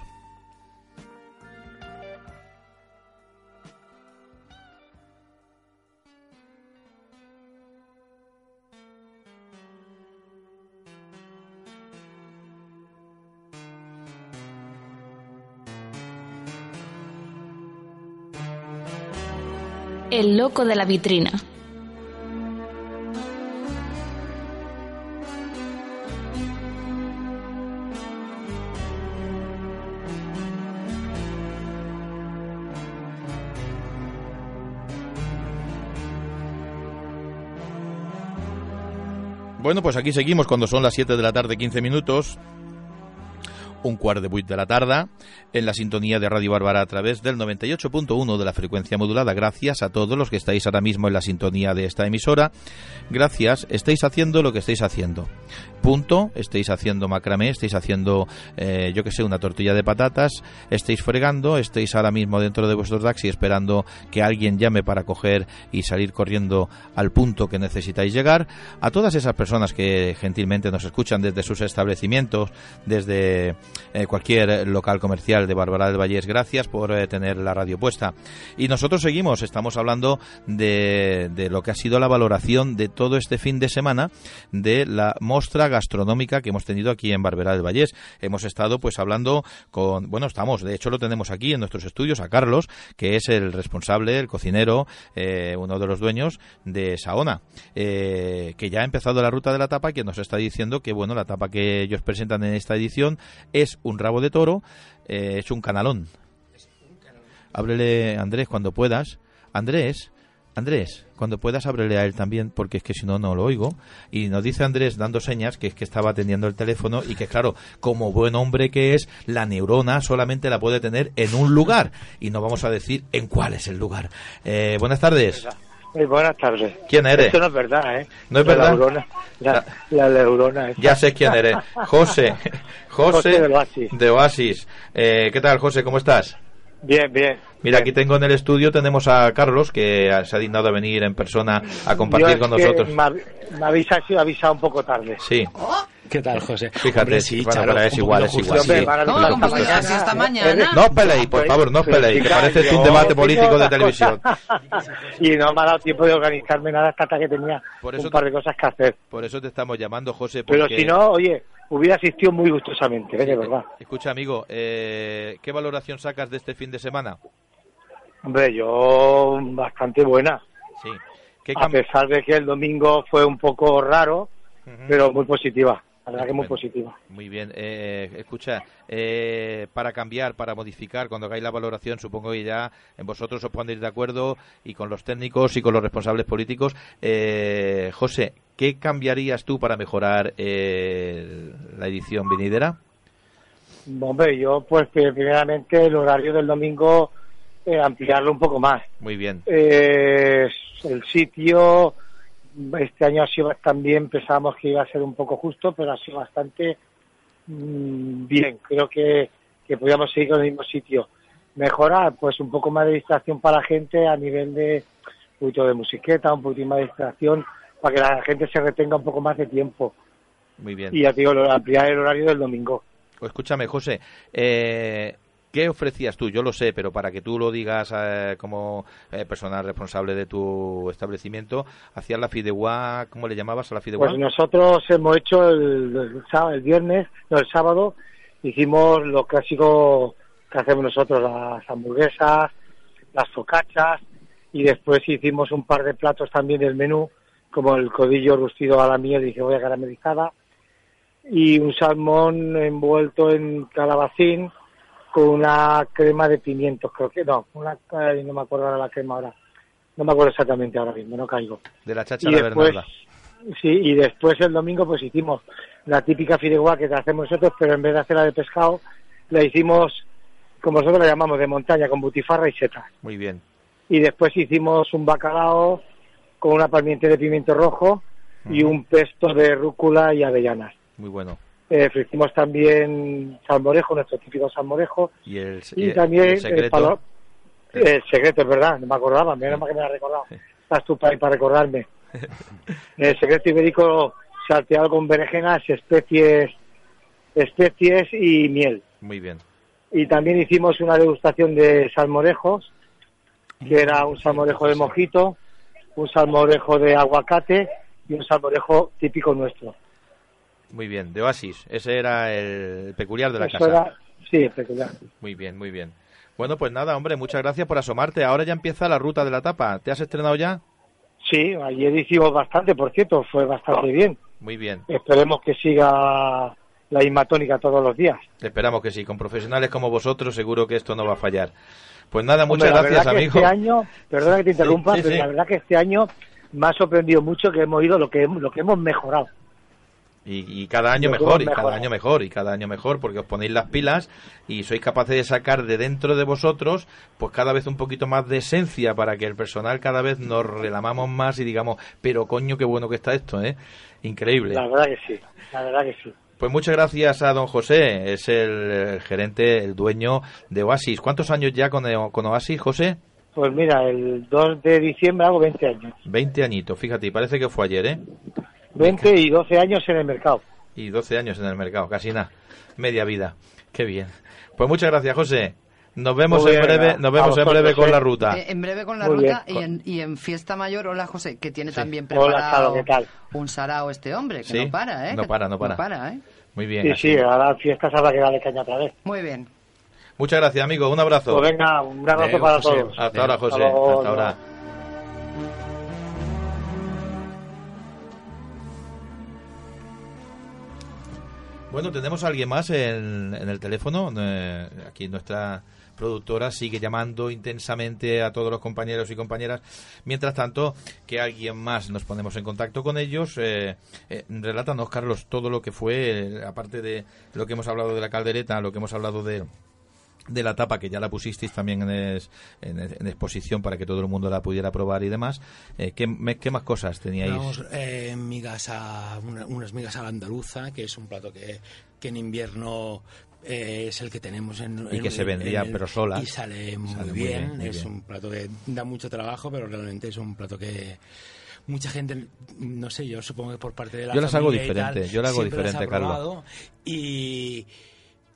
El loco de la vitrina. Bueno, pues aquí seguimos cuando son las 7 de la tarde, 15 minutos. Un cuart de 8 de la tarde, en la sintonía de Radio Bárbara a través del 98.1 de la frecuencia modulada. Gracias a todos los que estáis ahora mismo en la sintonía de esta emisora. Gracias, estáis haciendo lo que estáis haciendo. Punto, estáis haciendo macramé, estáis haciendo, eh, yo que sé, una tortilla de patatas, estáis fregando, estáis ahora mismo dentro de vuestros taxi esperando que alguien llame para coger y salir corriendo al punto que necesitáis llegar. A todas esas personas que gentilmente nos escuchan desde sus establecimientos, desde eh, cualquier local comercial de Bárbara del Vallés, gracias por eh, tener la radio puesta. Y nosotros seguimos, estamos hablando de, de lo que ha sido la valoración de todo este fin de semana de la mostra gastronómica que hemos tenido aquí en Barbera del Vallés. Hemos estado pues hablando con, bueno, estamos, de hecho lo tenemos aquí en nuestros estudios a Carlos, que es el responsable, el cocinero, eh, uno de los dueños de Saona, que ya ha empezado la ruta de la tapa y que nos está diciendo que, bueno, la tapa que ellos presentan en esta edición es un rabo de toro, eh, es un canalón. Ábrele, Andrés, cuando puedas. Andrés, Andrés, cuando puedas ábrele a él también, porque es que si no, no lo oigo. Y nos dice Andrés, dando señas, que es que estaba atendiendo el teléfono y que, claro, como buen hombre que es, la neurona solamente la puede tener en un lugar. Y no vamos a decir en cuál es el lugar. Eh, buenas tardes. Muy buenas tardes. ¿Quién eres? Esto no es verdad, ¿eh? ¿No es La verdad? neurona- la, la neurona esa. Ya sé quién eres. José. <laughs> José, José del Oasis. de Oasis. Eh, ¿Qué tal, José? ¿Cómo estás? Bien, bien. Mira, aquí tengo en el estudio, tenemos a Carlos, que se ha dignado a venir en persona a compartir Yo es con que nosotros. Me, av- me avisa, avisado un poco tarde. Sí. ¿Qué tal, José? Fíjate, Hombre, sí, bueno, Charo, pero es igual, es igual. sí. ¿Cómo, como que casi esta mañana? No os peleéis, por favor, no os peleéis, que parece un debate político de televisión. <laughs> y no me ha dado tiempo de organizarme nada hasta que tenía Por eso un par de cosas que hacer. Por eso te estamos llamando, José, porque... Pero si no, oye, hubiera asistido muy gustosamente, ¿eh? de verdad. Escucha, amigo, eh, ¿qué valoración sacas de este fin de semana? Hombre, yo bastante buena. Sí. ¿Qué A pesar de que el domingo fue un poco raro, pero muy positiva. La verdad que muy positiva. Muy bien, eh, escucha, eh, para cambiar, para modificar, cuando hagáis la valoración, supongo que ya en vosotros os pondréis de acuerdo y con los técnicos y con los responsables políticos. Eh, José, ¿qué cambiarías tú para mejorar eh, la edición venidera? Hombre, yo pues primeramente el horario del domingo eh, ampliarlo un poco más. Muy bien. Eh, el sitio este año ha sido también pensábamos que iba a ser un poco justo, pero ha sido bastante mm, bien. Creo que, que podíamos seguir con el mismo sitio. Mejorar, pues un poco más de distracción para la gente a nivel de un poquito de musiqueta, un poquito más de distracción para que la gente se retenga un poco más de tiempo. Muy bien. Y ya te digo, ampliar el horario del domingo. O escúchame, José, eh, ¿qué ofrecías tú? Yo lo sé, pero para que tú lo digas eh, como eh, persona responsable de tu establecimiento, hacías la fideuá, ¿cómo le llamabas a la fideuá? Pues nosotros hemos hecho el, el viernes, no, el sábado, hicimos lo clásico que hacemos nosotros, las hamburguesas, las focachas, y después hicimos un par de platos también del menú, como el codillo rustido a la miel y cebolla caramelizada, y un salmón envuelto en calabacín con una crema de pimientos, creo que no, una, no me acuerdo ahora la crema ahora, no me acuerdo exactamente ahora mismo, no caigo. de la Y cháchara después, Bernarda. sí, y después el domingo pues hicimos la típica fideuá que hacemos nosotros, pero en vez de hacerla de pescado, la hicimos, como nosotros la llamamos, de montaña, con butifarra y setas. Muy bien. Y después hicimos un bacalao con una palmiente de pimiento rojo y un pesto de rúcula y avellanas. Muy bueno. Eh, hicimos también salmorejo, nuestro típico salmorejo, Y el, y y- también y el el, secreto. palo- el secreto, es verdad, no me acordaba, menos mal que me has recordado. Estás tú para, para recordarme. <laughs> El secreto ibérico salteado con berenjenas, especies, especies y miel. Muy bien. Y también hicimos una degustación de salmorejos, que era un salmorejo de mojito, un salmorejo de aguacate y un salmorejo típico nuestro. Muy bien, de Oasis. Ese era el peculiar de la Eso casa. era- sí, peculiar. Muy bien, muy bien. Bueno, pues nada, hombre, muchas gracias por asomarte. Ahora ya empieza la ruta de la tapa. ¿Te has estrenado ya? Sí, ayer hicimos bastante, por cierto, fue bastante bien. Muy bien. Esperemos que siga la misma tónica todos los días. Esperamos que sí. Con profesionales como vosotros seguro que esto no va a fallar. Pues nada, muchas Hombre, gracias, verdad que amigo. Este año, perdona que te interrumpa, sí, pero sí. la verdad que este año me ha sorprendido mucho que hemos ido lo que, lo que hemos mejorado. Y, y cada año mejor, y cada año mejor, y cada año mejor, porque os ponéis las pilas y sois capaces de sacar de dentro de vosotros, pues cada vez un poquito más de esencia para que el personal cada vez nos relamamos más y digamos, pero coño, qué bueno que está esto, ¿eh? Increíble. La verdad que sí, la verdad que sí. Pues muchas gracias a don José, es el, gerente, el dueño de Oasis. ¿Cuántos años ya con, con Oasis, José? Pues mira, el 2 de diciembre hago 20 años. 20 añitos, fíjate, parece que fue ayer, ¿eh? 20 y 12 años en el mercado. Y 12 años en el mercado, casi nada. Media vida. Qué bien. Pues muchas gracias, José. Nos vemos Muy en bien, breve, nos vemos a en breve con eh. la ruta. Eh, en breve con la Muy ruta y en, y en Fiesta Mayor, hola José, que tiene también Hola, preparado Charo, ¿qué tal? un sarao este hombre, que Sí, no para, ¿eh? no para, no para. ¿eh? Muy bien. Sí, así. sí, ahora en fiestas habrá que darle caña otra vez. Muy bien. Muchas gracias, amigo. Un abrazo. Pues venga, un abrazo para José. todos. Hasta ahora, José. Hasta luego, Hasta ahora. Bueno, tenemos a alguien más en, el teléfono. Eh, aquí nuestra productora sigue llamando intensamente a todos los compañeros y compañeras. Mientras tanto, que alguien más nos ponemos en contacto con ellos. Eh, eh, relátanos, Carlos, todo lo que fue, eh, aparte de lo que hemos hablado de la caldereta, lo que hemos hablado de de la tapa que ya la pusisteis también en, es- en- en exposición para que todo el mundo la pudiera probar y demás. Eh, ¿qué, me- qué más cosas teníais? Unos, eh, migas a, una- unas migas a la andaluza, que es un plato que, que en invierno eh, es el que tenemos en Y en- que se en- vendía, en el- pero solas. Y sale muy, Sale muy bien. muy es bien. un plato que da mucho trabajo, pero realmente es un plato que mucha gente, no sé, yo supongo que por parte de la Yo las hago diferente, yo las hago diferente, Carlos. Y,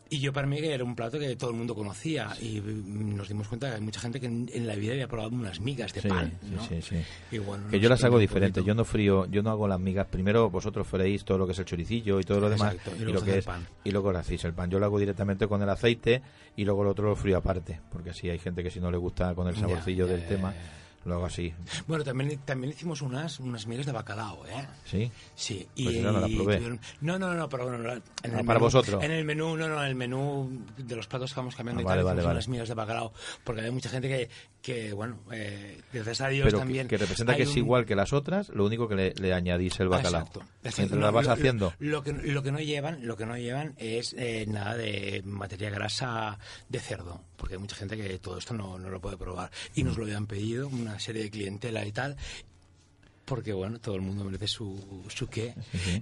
y yo para mí era un plato que todo el mundo conocía y mm, nos dimos cuenta que hay mucha gente que en, en la vida había probado unas migas de Sí, pan. sí, ¿no? sí, sí. Y bueno, que yo las hago diferente. Yo no frío, yo no hago las migas. Primero vosotros freís todo lo que es el choricillo y todo lo demás Exacto, y y, luego lo se que es el pan. y luego lo hacéis el pan. Yo lo hago directamente con el aceite y luego lo otro lo frío aparte, porque así hay gente que si no le gusta con el Ya, saborcillo ya, del ya, tema lo hago así. Bueno, también, también hicimos unas, unas migas de bacalao, ¿eh? ¿Sí? Sí. Pues esa no la probé. tuvieron- no, no, no, pero bueno, en Ah, el para menú- vosotros. En el menú, no, no, en el menú de los platos que vamos cambiando Ah, y vale, tal, vale, vale. unas migas de bacalao, porque hay mucha gente que, que bueno, eh, gracias a Dios Pero que- también... que, representa que es un- igual que las otras, lo único que le, le añadís el Ah, bacalao. exacto. Mientras No, vas lo- haciendo. Lo, que, lo que no llevan, lo que no llevan es eh, nada de materia grasa de cerdo, porque hay mucha gente que todo esto no, no lo puede probar. Y nos lo habían pedido, una serie de clientela y tal. Porque bueno, todo el mundo merece su, su qué.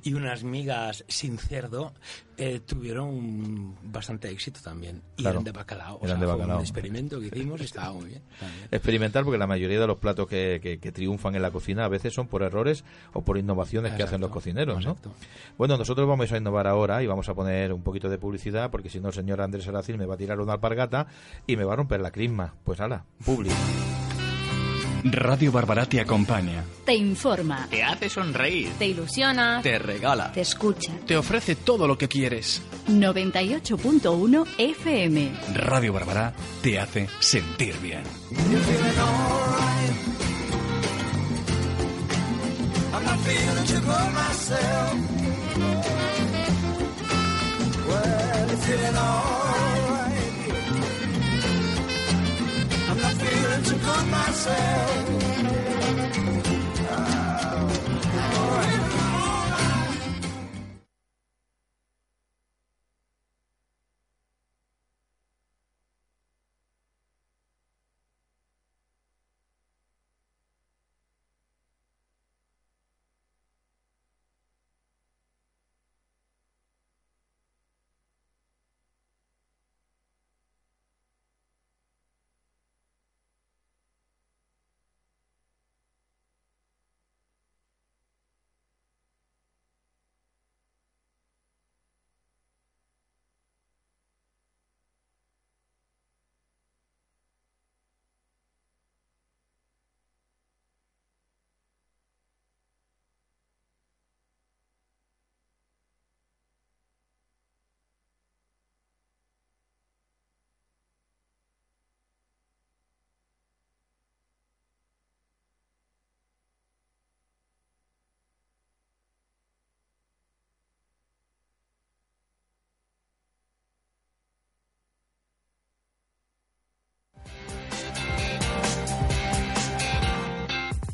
Y unas migas sin cerdo eh, tuvieron bastante éxito también. Y Claro, eran de bacalao. O eran sea, de fue bacalao. un experimento que hicimos estaba muy bien. también. Experimentar porque la mayoría de los platos que, que- que triunfan en la cocina a veces son por errores o por innovaciones que hacen los cocineros, ¿no? Bueno, nosotros vamos a innovar ahora y vamos a poner un poquito de publicidad porque si no el señor Andrés Aracil me va a tirar una alpargata y me va a romper la crisma. Pues ala, publi. Radio Barbará te acompaña. Te informa. Te hace sonreír. Te ilusiona. Te regala. Te escucha. Te ofrece todo lo que quieres. 98.1 FM. Radio Barbará te hace sentir bien. Well, to calm myself.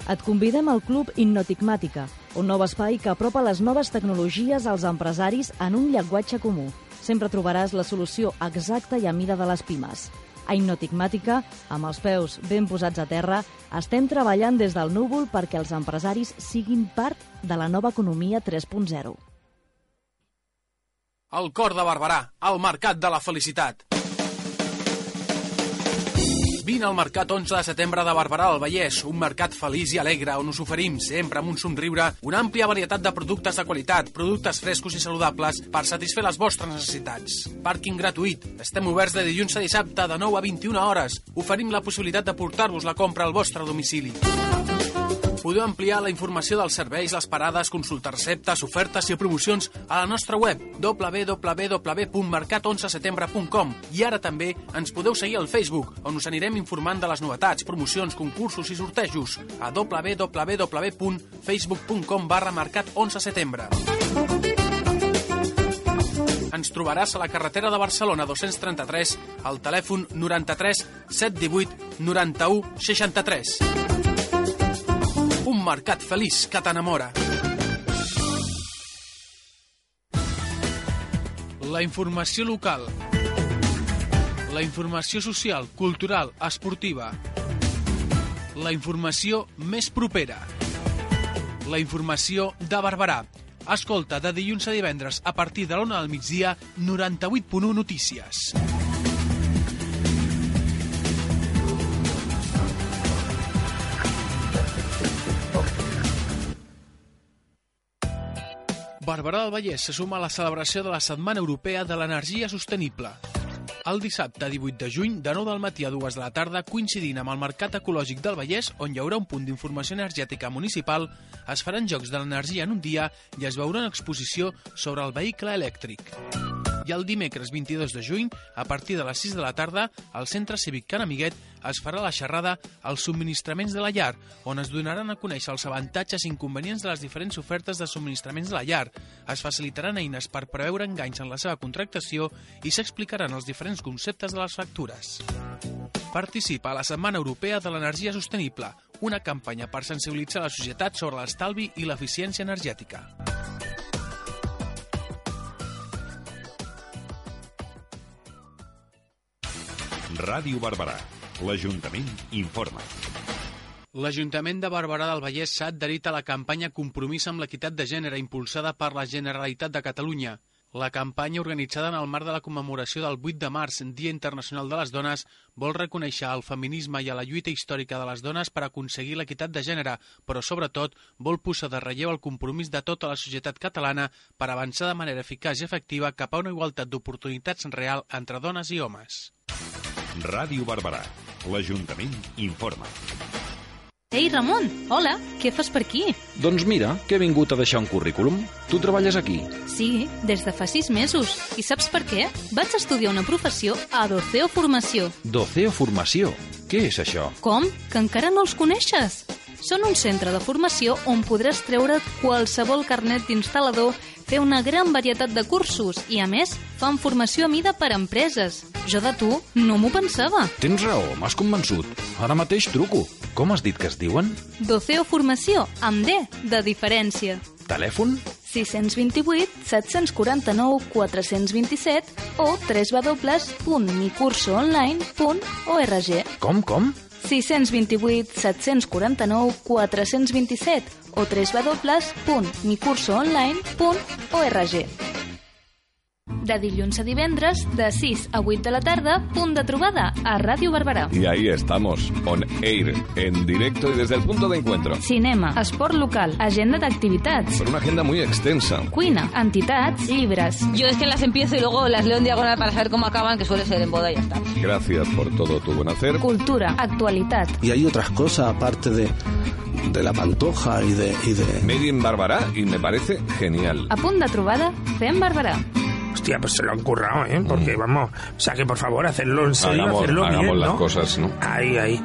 Et convidem al Club Innotigmàtica, un nou espai que apropa les noves tecnologies als empresaris en un llenguatge comú. Sempre trobaràs la solució exacta i a mida de les pimes. A Innotigmàtica, amb els peus ben posats a terra, estem treballant des del núvol perquè els empresaris siguin part de la nova economia 3.0. El cor de Barberà, al Mercat de la Felicitat. Vine al Mercat 11 de setembre de Barberà del Vallès, un mercat feliç i alegre on us oferim, sempre amb un somriure, una àmplia varietat de productes de qualitat, productes frescos i saludables per satisfer les vostres necessitats. Pàrquing gratuït. Estem oberts de dilluns a dissabte de 9 a 21 hores. Oferim la possibilitat de portar-vos la compra al vostre domicili. Podeu ampliar la informació dels serveis, les parades, consultar receptes, ofertes i promocions a la nostra web www.mercat11setembre.com i ara també ens podeu seguir al Facebook, on us anirem informant de les novetats, promocions, concursos i sortejos a www.facebook.com barra mercat11setembre. Ens trobaràs a la carretera de Barcelona 233 al telèfon 93 718 91 63. Un mercat feliç que t'enamora. La informació local. La informació social, cultural, esportiva. La informació més propera. La informació de Barberà. Escolta de dilluns a divendres a partir de l'una del migdia 98.1 Notícies. Barberà del Vallès se suma a la celebració de la Setmana Europea de l'Energia Sostenible. El dissabte 18 de juny, de 9 del matí a 2 de la tarda, coincidint amb el Mercat Ecològic del Vallès, on hi haurà un punt d'informació energètica municipal, es faran jocs de l'energia en un dia i es veurà una exposició sobre el vehicle elèctric. I el dimecres 22 de juny, a partir de les 6 de la tarda, al Centre Cívic Can Amiguet es farà la xerrada als subministraments de la llar, on es donaran a conèixer els avantatges i inconvenients de les diferents ofertes de subministraments de la llar. Es facilitaran eines per preveure enganys en la seva contractació i s'explicaran els diferents conceptes de les factures. Participa a la Setmana Europea de l'Energia Sostenible, una campanya per sensibilitzar la societat sobre l'estalvi i l'eficiència energètica. Ràdio Barberà. L'Ajuntament informa. L'Ajuntament de Barberà del Vallès s'ha adherit a la campanya Compromís amb l'equitat de gènere impulsada per la Generalitat de Catalunya. La campanya, organitzada en el marc de la commemoració del 8 de març, Dia Internacional de les Dones, vol reconèixer el feminisme i a la lluita històrica de les dones per aconseguir l'equitat de gènere, però sobretot vol posar de relleu el compromís de tota la societat catalana per avançar de manera eficaç i efectiva cap a una igualtat d'oportunitats real entre dones i homes. Ràdio Barberà. L'Ajuntament informa. Ei, Ramon, hola, què fas per aquí? Doncs mira, que he vingut a deixar un currículum. Tu treballes aquí? Sí, des de fa sis mesos. I saps per què? Vaig estudiar una professió a Doceo Formació. Doceo Formació. Què és això? Com? Que encara no els coneixes? Són un centre de formació on podràs treure qualsevol carnet d'instal·lador, fer una gran varietat de cursos i, a més, fan formació a mida per a empreses. Jo de tu no m'ho pensava. Tens raó, m'has convençut. Ara mateix truco. Com has dit que es diuen? Doceo Formació, amb D, de diferència. Telèfon? 628 749 427 o www.micursoonline.org Com, com? 628 749 427 o www.micursoonline.org De dilluns a divendres, de 6 a 8 de la tarda, punt de trobada a Ràdio Barberà. Y ahí estamos, on air, en directo y desde el punto de encuentro. Cinema, esport local, agenda d'activitats, Con una agenda muy extensa. cuina, entitats, llibres. Yo es que las empiezo y luego las leo en diagonal para saber cómo acaban, que suele ser en boda y ya está. Gracias por todo tu buen hacer. Cultura, actualitat. Y hay otras cosas aparte de, de la pantoja y de, y de... Made in Barbará y me parece genial. A punt de trobada, fem Barberà. Hostia, pues se lo han currado, ¿eh? Porque vamos, o sea que por favor, hacerlo en serio, Hagamos- hacerlo hagamos bien, las ¿no? cosas, ¿no? Ahí, ahí.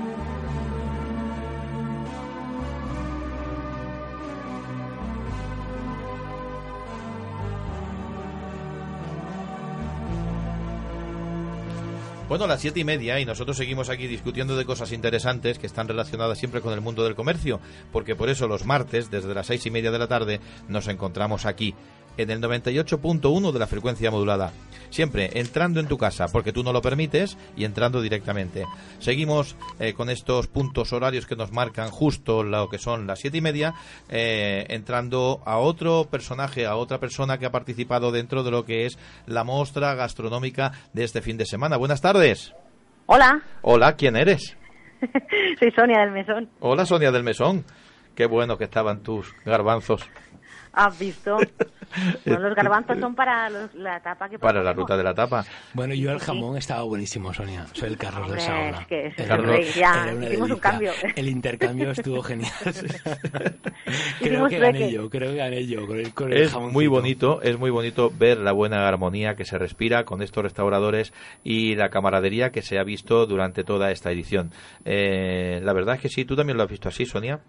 Bueno, las siete y media y nosotros seguimos aquí discutiendo de cosas interesantes que están relacionadas siempre con el mundo del comercio, porque por eso los martes, desde las seis y media de la tarde, nos encontramos aquí en el 98.1 de la frecuencia modulada. Siempre entrando en tu casa, porque tú no lo permites, y entrando directamente. Seguimos eh, con estos puntos horarios que nos marcan justo lo que son las siete y media, eh, entrando a otro personaje, a otra persona que ha participado dentro de lo que es la muestra gastronómica de este fin de semana. Buenas tardes. Hola, Hola, ¿quién eres? <laughs> soy Sonia del Mesón. Hola, Sonia del Mesón. Qué bueno que estaban tus garbanzos ¿Has visto? <laughs> Bueno, los garbanzos son para los- la tapa que para la ruta de la tapa. Bueno, yo el jamón estaba buenísimo, Sonia. Soy el Carlos Hombre, de Saola. es que es una- rey, ya, era una hicimos un delicia. cambio. El intercambio estuvo genial. <laughs> <laughs> creo que gané yo, creo que gané yo con el, con el Es jamoncito. muy bonito, es muy bonito ver la buena armonía que se respira con estos restauradores y la camaradería que se ha visto durante toda esta edición. Eh, la verdad es que sí, tú también lo has visto así, Sonia.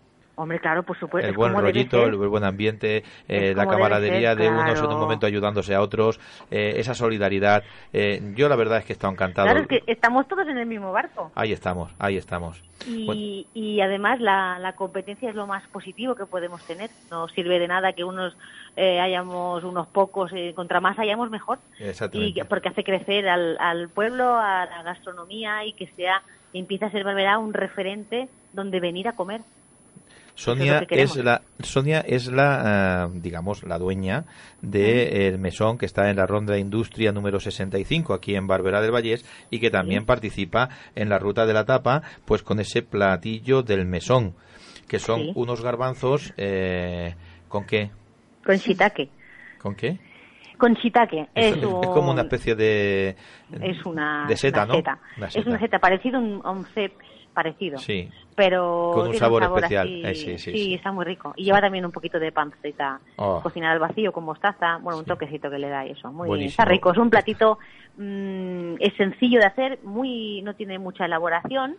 Hombre, claro, por supuesto. el es buen rollito, el buen ambiente, eh, la camaradería ser, de unos en un momento ayudándose a otros, eh, esa solidaridad. Eh, yo la verdad es que he estado encantado. Claro, es que estamos todos en el mismo barco. Ahí estamos, ahí estamos. Y, Bueno, y además la, la competencia es lo más positivo que podemos tener. No sirve de nada que unos eh, hayamos unos pocos, contra más hayamos mejor. Exactamente. Y que- porque hace crecer al, al pueblo, a la gastronomía y que sea empieza a ser Barberá un referente donde venir a comer. Sonia es la Sonia es la eh, digamos la dueña de el mesón que está en la ronda de industria número 65 aquí en Barberá del Vallés y que también participa en la ruta de la tapa pues con ese platillo del mesón que son Sí. unos garbanzos eh, con qué Con shiitake. con qué Con shiitake. es, Es, como una especie de es una, de seta, una ¿no? seta. Una Es una seta parecido a un, a un cep parecido. sí Pero Con un sabor especial. así- Eh, sí, sí, sí. está muy rico. Y lleva también un poquito de panceta Oh. cocinada al vacío con mostaza. Bueno, un toquecito que le da y eso. Muy Buenísimo. Está rico. Es un platito, mm, es sencillo de hacer, muy no tiene mucha elaboración.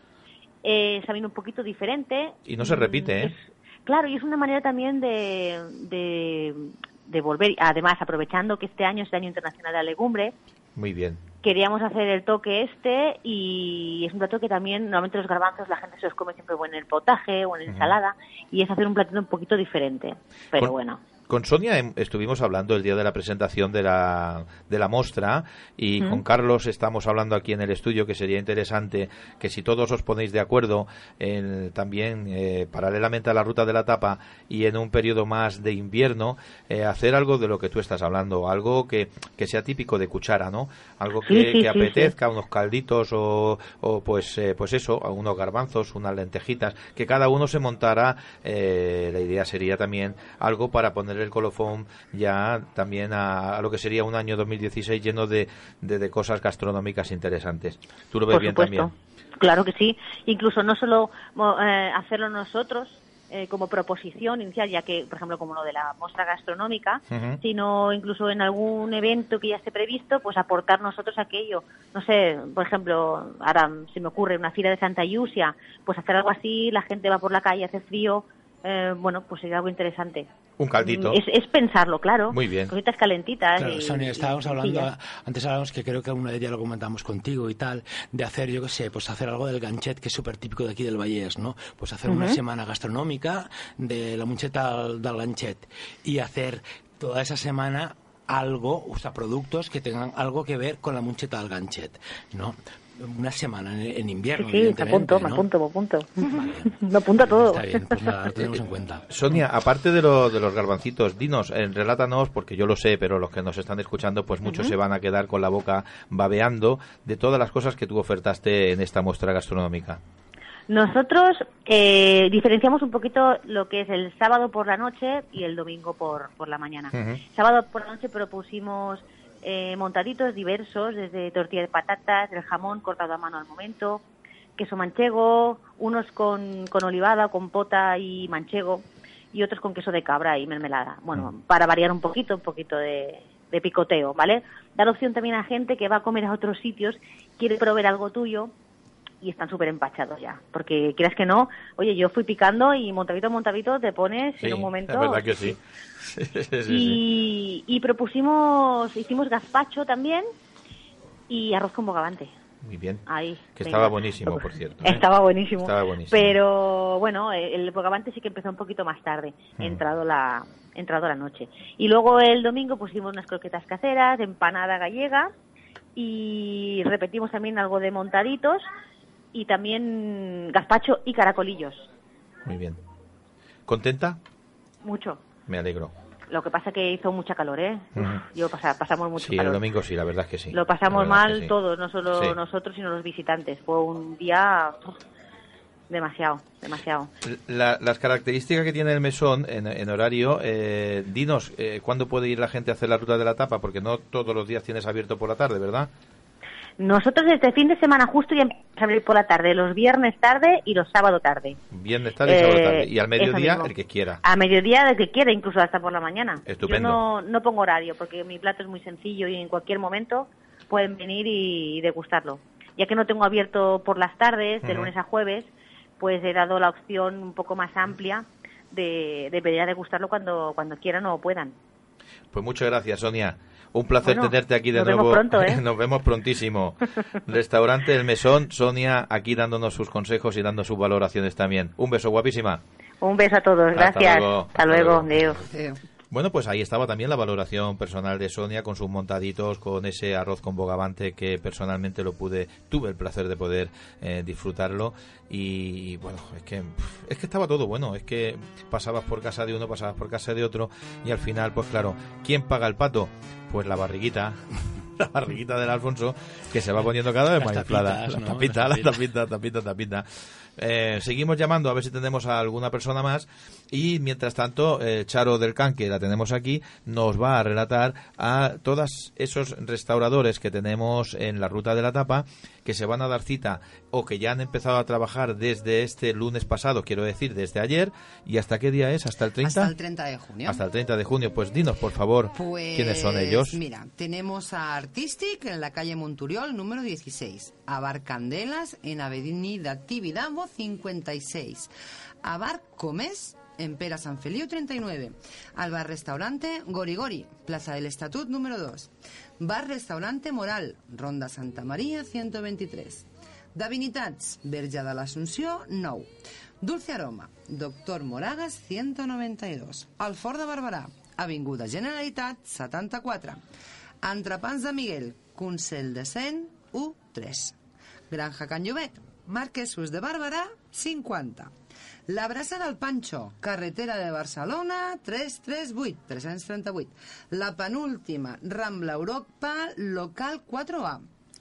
Eh, sabe un poquito diferente. y no se Mm, repite ¿eh? Claro, y es una manera también de, de, de volver, además aprovechando que este año es el Año Internacional de la Legumbre, muy bien queríamos hacer el toque este y es un plato que también normalmente los garbanzos la gente se los come siempre o en el potaje o en Ujú. ensalada y es hacer un platito un poquito diferente, pero Con- bueno. Con Sonia em- estuvimos hablando el día de la presentación de la, de la mostra y Mm. con Carlos estamos hablando aquí en el estudio que sería interesante que si todos os ponéis de acuerdo en- también eh, paralelamente a la ruta de la tapa y en un periodo más de invierno eh, hacer algo de lo que tú estás hablando, algo que, que sea típico de cuchara, ¿no? Algo que, Sí, sí, que sí, apetezca, unos calditos o, o pues eh, pues eso, unos garbanzos, unas lentejitas, que cada uno se montara, eh, la idea sería también algo para poner el colofón ya también a, a lo que sería un año 2016 lleno de, de, de cosas gastronómicas interesantes. Tú lo ves Por bien supuesto. también. Claro que sí. Incluso no solo eh, hacerlo nosotros eh, como proposición inicial, ya que, por ejemplo, como lo de la muestra gastronómica, sino incluso en algún evento que ya esté previsto, pues aportar nosotros aquello. No sé, por ejemplo, ahora se me ocurre una fila de Santa Yusia, pues hacer algo así, la gente va por la calle, hace frío, eh, bueno, pues sería algo interesante. Un caldito. Es, es pensarlo, claro. Muy bien. Cositas calentitas. Claro, y- Sonia, y estábamos hablando, sencillas. antes hablábamos que creo que una de ellas lo comentamos contigo y tal, de hacer, yo qué sé, pues hacer algo del ganchet, que es súper típico de aquí del Vallès, ¿no? Pues hacer una semana gastronómica de la muncheta al- del ganchet y hacer toda esa semana algo, o sea, productos que tengan algo que ver con la muncheta del ganchet, ¿no? Una semana en, invierno, Sí, sí, me apunto, me apunto, me apunto. <laughs> me apunta todo. Está bien, pues nada, lo tenemos en cuenta. <laughs> Sonia, aparte de, lo, de los garbancitos, dinos, eh, relátanos, porque yo lo sé, pero los que nos están escuchando, pues muchos se van a quedar con la boca babeando de todas las cosas que tú ofertaste en esta muestra gastronómica. Nosotros eh, diferenciamos un poquito lo que es el sábado por la noche y el domingo por, por la mañana. Sábado por la noche propusimos eh, montaditos diversos, desde tortilla de patatas, el jamón cortado a mano al momento, queso manchego, unos con, con olivada, compota y manchego, y otros con queso de cabra y mermelada. Bueno, para variar un poquito, un poquito de, de picoteo, ¿vale? Dar opción también a gente que va a comer a otros sitios, quiere probar algo tuyo y están súper empachados ya. Porque quieras que no, oye, yo fui picando y montadito, montadito te pones en un momento. es verdad que <laughs> sí. Y, y propusimos, hicimos gazpacho también y arroz con bogavante. Muy bien. Ahí. Que estaba buenísimo, por cierto. ¿eh? Estaba buenísimo. Estaba buenísimo. Pero bueno, el bogavante sí que empezó un poquito más tarde, Mm. entrado la entrado la noche. Y luego el domingo pusimos unas croquetas caseras, empanada gallega y repetimos también algo de montaditos y también gazpacho y caracolillos. Muy bien. ¿Contenta? Mucho. Me alegro. Lo que pasa que hizo mucha calor, ¿eh? Yo pasa- pasamos mucho Sí, el calor. domingo sí, la verdad es que sí. Lo pasamos mal sí. todos, no solo Sí. nosotros, sino los visitantes. Fue un día demasiado, demasiado. La- las características que tiene el mesón en, en horario, eh, dinos, eh, ¿cuándo puede ir la gente a hacer la ruta de la tapa? Porque no todos los días tienes abierto por la tarde, ¿verdad? Nosotros este fin de semana justo ya empezamos a abrir por la tarde, los viernes tarde y los sábados tarde. Viernes tarde y sábado Eh, tarde. Y al mediodía, el que quiera. A mediodía, del que quiera, incluso hasta por la mañana. Estupendo. Yo no, no pongo horario porque mi plato es muy sencillo y en cualquier momento pueden venir y, degustarlo. Ya que no tengo abierto por las tardes, de lunes a jueves, pues he dado la opción un poco más amplia de, de venir a degustarlo cuando, cuando quieran o puedan. Pues muchas gracias, Sonia. Un placer Bueno, tenerte aquí de nos nuevo. vemos pronto, ¿eh? <laughs> Nos vemos prontísimo. Restaurante El Mesón, Sonia aquí dándonos sus consejos y dando sus valoraciones también. Un beso guapísima. Un beso a todos, Hasta gracias. luego, Hasta hasta luego. Adiós. Bueno, pues ahí estaba también la valoración personal de Sonia con sus montaditos, con ese arroz con bogavante que personalmente lo pude, tuve el placer de poder eh, disfrutarlo y bueno, es que es que estaba todo bueno, es que pasabas por casa de uno, pasabas por casa de otro y al final, pues claro, ¿quién paga el pato? Pues la barriguita. <laughs> La barriguita del Alfonso, que se va poniendo cada vez más inflada. La tapita, la tapita, tapita, tapita. Eh, seguimos llamando a ver si tenemos a alguna persona más y mientras tanto eh, Charo del Can, que la tenemos aquí, nos va a relatar a todos esos restauradores que tenemos en la ruta de la tapa que se van a dar cita o que ya han empezado a trabajar desde este lunes pasado, quiero decir, desde ayer. ¿Y hasta qué día es? ¿Hasta el 30? Hasta el 30 de junio. Hasta el 30 de junio. Pues dinos, por favor, Pues, quiénes son ellos. Mira, tenemos a Artistic en la calle Monturiol, número 16. A Bar Candelas en Avenida Tibidabo, 56. A Bar Comés en Pera San Feliu 39. Al Bar Restaurante Gorigori, Plaza del Estatut número 2. Bar Restaurante Moral, Ronda Santa Maria 123. Divinitats, Verge de l'Assumpció 9. Dulce Aroma, Doctor Moragas 192. El Fort de Barberà, Avinguda Generalitat 74. Entrepans de Miguel, Consell de Cent 1 3. Granja Can Llobet, Marquesos de Barberà 50. La Brasa del Pancho, carretera de Barcelona 338, 338. La penúltima, Rambla Europa, local 4A.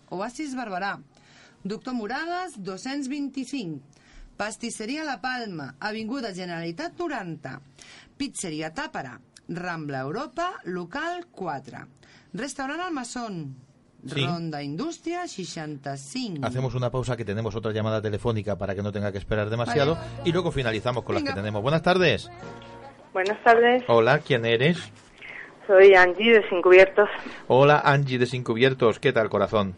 Oasis Barberà. Doctor Moragas 225. Pastisseria La Palma, Avinguda Generalitat 90. Pizzeria Tàpera, Rambla Europa, local 4. Restaurant Almasón, Sí. Ronda Indústria 65. Hacemos una pausa que tenemos otra llamada telefónica para que no tenga que esperar demasiado y luego finalizamos con las que tenemos. Buenas tardes. Buenas tardes, Hola, ¿quién eres? soy Angie de Sin Cubiertos. Hola, Angie de Sin Cubiertos. ¿Qué tal, corazón?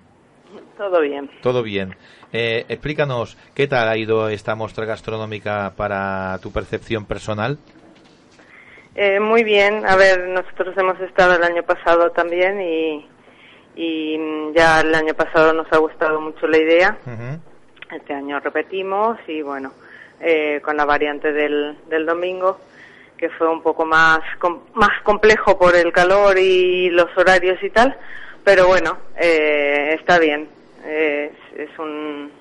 Todo bien. Todo bien. Eh, explícanos, ¿qué tal ha ido esta muestra gastronómica para tu percepción personal? Eh, muy bien. A ver, nosotros hemos estado el año pasado también y, y mm, ya el año pasado nos ha gustado mucho la idea. Este año repetimos y bueno, eh, con la variante del, del domingo, que fue un poco más, com- más complejo por el calor y los horarios y tal, pero bueno, eh, está bien. Es, es un,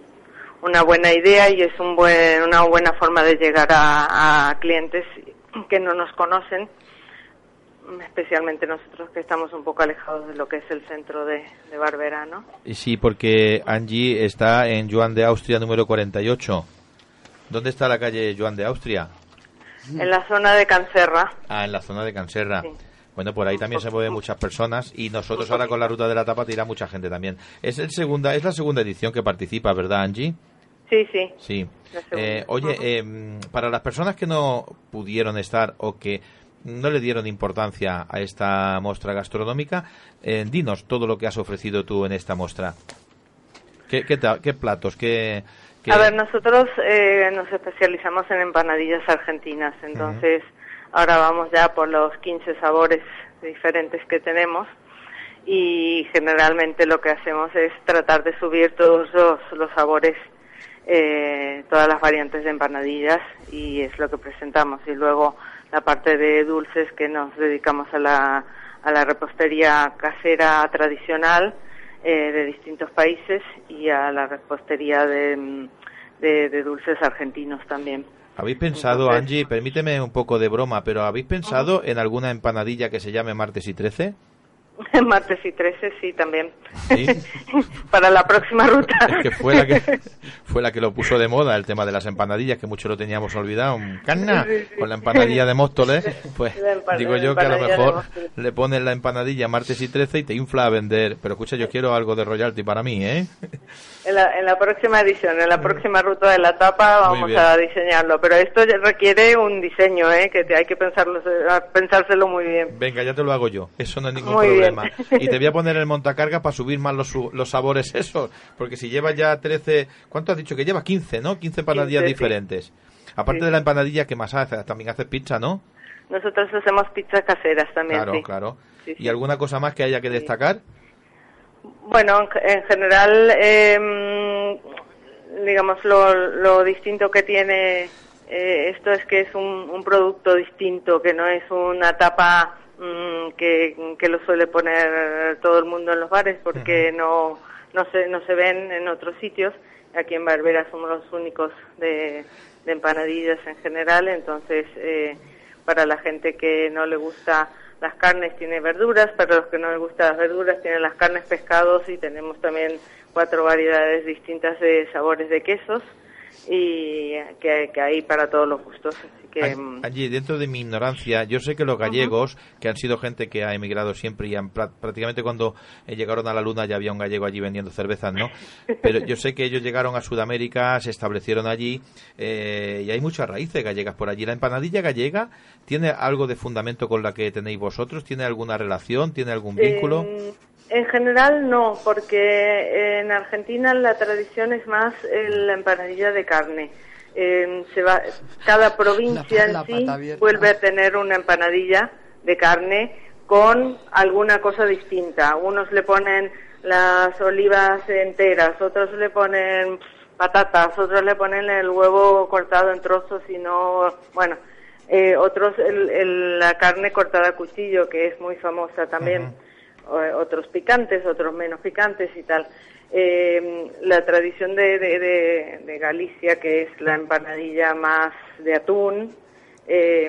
una buena idea y es un buen, una buena forma de llegar a, a clientes que no nos conocen, especialmente nosotros que estamos un poco alejados de lo que es el centro de, de Barbera, ¿no? Sí, porque Angie está en Joan de Austria número 48. ¿Dónde está la calle Joan de Austria? En la zona de Cancerra. Ah, en la zona de Canserra. Bueno, por ahí también se mueven muchas personas y nosotros ahora con la ruta de la tapa te irá mucha gente también. Es el segunda, es la segunda edición que participa, ¿verdad, Angie? Sí, sí. Sí. Eh, oye, eh, para las personas que no pudieron estar o que no le dieron importancia a esta muestra gastronómica, eh, dinos todo lo que has ofrecido tú en esta muestra. ¿Qué, qué, platos? ¿Qué, qué- A ver, nosotros eh, nos especializamos en empanadillas argentinas, entonces ahora vamos ya por los 15 sabores diferentes que tenemos y generalmente lo que hacemos es tratar de subir todos los, los sabores, eh, todas las variantes de empanadillas y es lo que presentamos. Y luego la parte de dulces que nos dedicamos a la, a la repostería casera tradicional eh, de distintos países y a la repostería de, mm, de, de dulces argentinos también. ¿Habéis pensado, Angie, permíteme un poco de broma, pero ¿habéis pensado en alguna empanadilla que se llame martes y 13? <laughs> Martes y 13 sí también. <laughs> Para la próxima ruta. Es que fue la que fue la que lo puso de moda el tema de las empanadillas, que mucho lo teníamos olvidado. Sí, sí. con la empanadilla de Móstoles, pues digo yo que a lo mejor le pones la empanadilla martes y 13 y te infla a vender. Pero escucha, yo quiero algo de royalty para mí, ¿eh? En la, en la próxima edición, en la próxima ruta de la tapa vamos a diseñarlo, pero esto requiere un diseño, ¿eh? que te- hay que pensarlo, pensárselo muy bien. Venga, ya te lo hago yo. Eso no es ningún Muy bien. problema. Y te voy a poner el <laughs> montacarga para subir más los, sabores <laughs> esos. Porque si llevas ya 13... ¿Cuánto has dicho? Que llevas 15, ¿no? 15 empanadillas 15, sí. diferentes. Aparte Sí. de la empanadilla, ¿qué más haces? También haces pizza, ¿no? Nosotros hacemos pizzas caseras también, Claro, sí. claro. ¿Y alguna cosa más que haya que destacar? Bueno, en, en general, eh, digamos, lo, lo distinto que tiene eh, esto es que es un, un producto distinto, que no es una tapa mm, que, que lo suele poner todo el mundo en los bares, porque no, no, se, no se ven en otros sitios. Aquí en Barbera somos los únicos de, de empanadillas en general, entonces eh, para la gente que no le gusta las carnes tiene verduras, para los que no les gustan las verduras tienen las carnes, pescados y tenemos también cuatro variedades distintas de sabores de quesos y que, que hay para todos los gustos. Que mm, Allí, dentro de mi ignorancia, yo sé que los gallegos, que han sido gente que ha emigrado siempre y han, prá- prácticamente cuando eh, llegaron a la luna ya había un gallego allí vendiendo cervezas, ¿no? Pero yo sé que ellos llegaron a Sudamérica, se establecieron allí eh, y hay muchas raíces gallegas por allí. ¿La empanadilla gallega tiene algo de fundamento con la que tenéis vosotros? ¿Tiene alguna relación? ¿Tiene algún vínculo? En, en general no, porque en Argentina la tradición es más eh, la empanadilla de carne. Eh, se va, cada provincia La- la en sí vuelve a tener una empanadilla de carne con alguna cosa distinta. Unos le ponen las olivas enteras, otros le ponen patatas, otros le ponen el huevo cortado en trozos y no, bueno, eh, otros el- el- la carne cortada a cuchillo, que es muy famosa también, O- otros picantes, otros menos picantes y tal. Eh, la tradición de, de, de- de Galicia, que es la empanadilla más de atún, eh,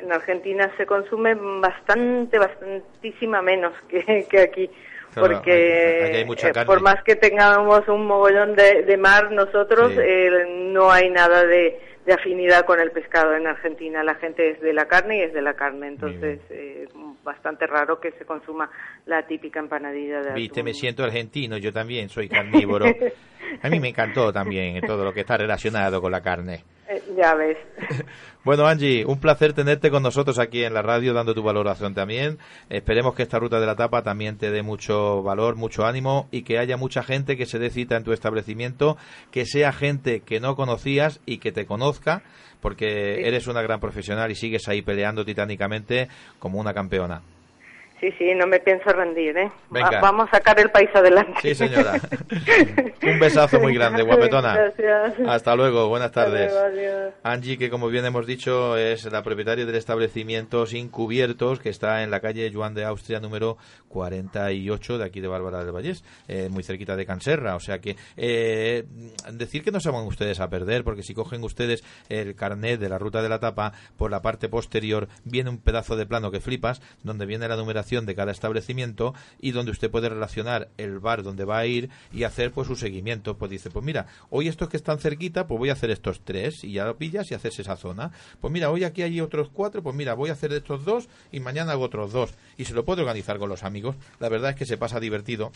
en Argentina se consume bastante, bastantísima menos que, que aquí. Claro, porque hay mucha eh, por más que tengamos un mogollón de, de mar nosotros, Sí. eh, no hay nada de, de afinidad con el pescado en Argentina. La gente es de la carne y es de la carne, entonces eh, bastante raro que se consuma la típica empanadilla de Viste, atún. me siento argentino, yo también soy carnívoro. <laughs> A mí me encantó también todo lo que está relacionado con la carne. Eh, ya ves. <laughs> Bueno, Angie, un placer tenerte con nosotros aquí en la radio, dando tu valoración también. Esperemos que esta ruta de la tapa también te dé mucho valor, mucho ánimo y que haya mucha gente que se dé cita en tu establecimiento, que sea gente que no conocías y que te conozca, porque eres una gran profesional y sigues ahí peleando titánicamente como una campeona. Sí, sí, no me pienso rendir, ¿eh? Venga. vamos a sacar el país adelante. Sí, señora. <laughs> Un besazo muy grande, guapetona. Gracias. Hasta luego, buenas tardes. Luego. Angie, que como bien hemos dicho, es la propietaria del establecimiento Sin Cubiertos, que está en la calle Juan de Austria número 48 de aquí de Bárbara del Vallés, eh, muy cerquita de Canserra. O sea que eh, decir que no se van ustedes a perder, porque si cogen ustedes el carnet de la ruta de la tapa, por la parte posterior viene un pedazo de plano que flipas, donde viene la numeración de cada establecimiento y donde usted puede relacionar el bar donde va a ir y hacer pues su seguimiento. Pues dice, pues mira, hoy estos que están cerquita, pues voy a hacer estos tres y ya lo pillas y haces esa zona. Pues mira, hoy aquí hay otros cuatro, pues mira, voy a hacer estos dos y mañana hago otros dos. Y se lo puede organizar con los amigos. La verdad es que se pasa divertido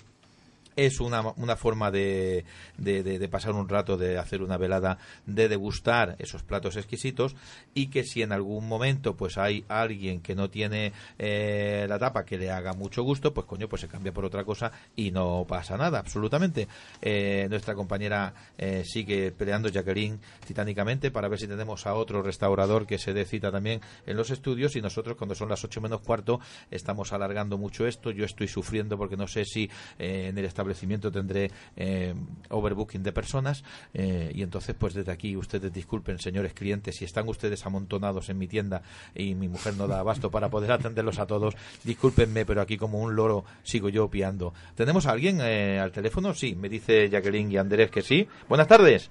es una, una forma de, de, de- pasar un rato, de hacer una velada, de degustar esos platos exquisitos y que si en algún momento pues hay alguien que no tiene eh, la tapa que le haga mucho gusto, pues coño, pues se cambia por otra cosa y no pasa nada, absolutamente. Eh, nuestra compañera eh, sigue peleando, Jacqueline, titánicamente para ver si tenemos a otro restaurador que se dé cita también en los estudios y nosotros cuando son las 8 menos cuarto estamos alargando mucho esto, yo estoy sufriendo porque no sé si eh, en el establecimiento tendré eh, overbooking de personas eh, y entonces pues desde aquí ustedes disculpen señores clientes si están ustedes amontonados en mi tienda y mi mujer no da abasto para poder atenderlos a todos discúlpenme pero aquí como un loro sigo yo piando ¿tenemos a alguien eh, al teléfono? sí, me dice Jacqueline y Andrés que sí buenas tardes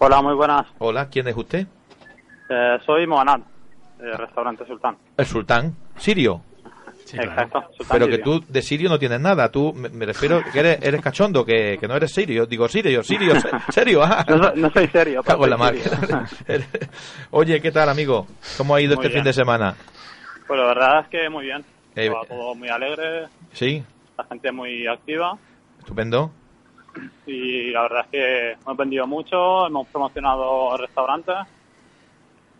Hola, muy buenas. hola, ¿quién es usted? Eh, soy Moanad, de Restaurante Sultán. el sultán sirio Exacto, Pero que tú de sirio no tienes nada. Tú, me, me refiero que eres, eres cachondo, que, que no eres sirio. Digo, sirio, sirio, se- serio. ah. No, soy- no soy serio, Cago en la soy mar. sirio. <laughs> Oye, ¿qué tal, amigo? ¿Cómo ha ido Muy este bien. fin de semana? Pues la verdad es que muy bien. Eh, todo muy alegre, Sí, la gente muy activa estupendo. y la verdad es que hemos vendido mucho, hemos promocionado restaurantes.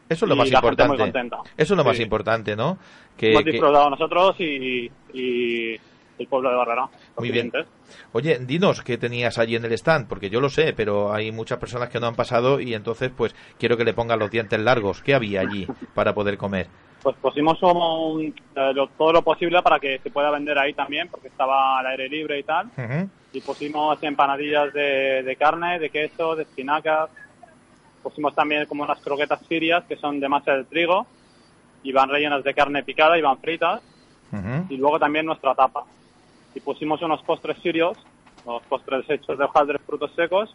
Eso es lo y más importante. Eso es lo más importante, ¿no? Que, hemos que- disfrutado nosotros y, y el pueblo de Barberá. los Muy bien. clientes. Oye, dinos qué tenías allí en el stand, porque yo lo sé, pero hay muchas personas que no han pasado y entonces pues quiero que le pongan los dientes largos. ¿Qué había allí para poder comer? Pues pusimos como un- eh, lo- todo lo posible para que se pueda vender ahí también, porque estaba al aire libre y tal. Ujú. y pusimos empanadillas de, de carne, de queso, de espinacas. Pusimos también como unas croquetas sirias que son de masa de trigo y van rellenas de carne picada y van fritas. Y luego también nuestra tapa. Y pusimos unos postres sirios, los postres hechos de hojaldres, frutos secos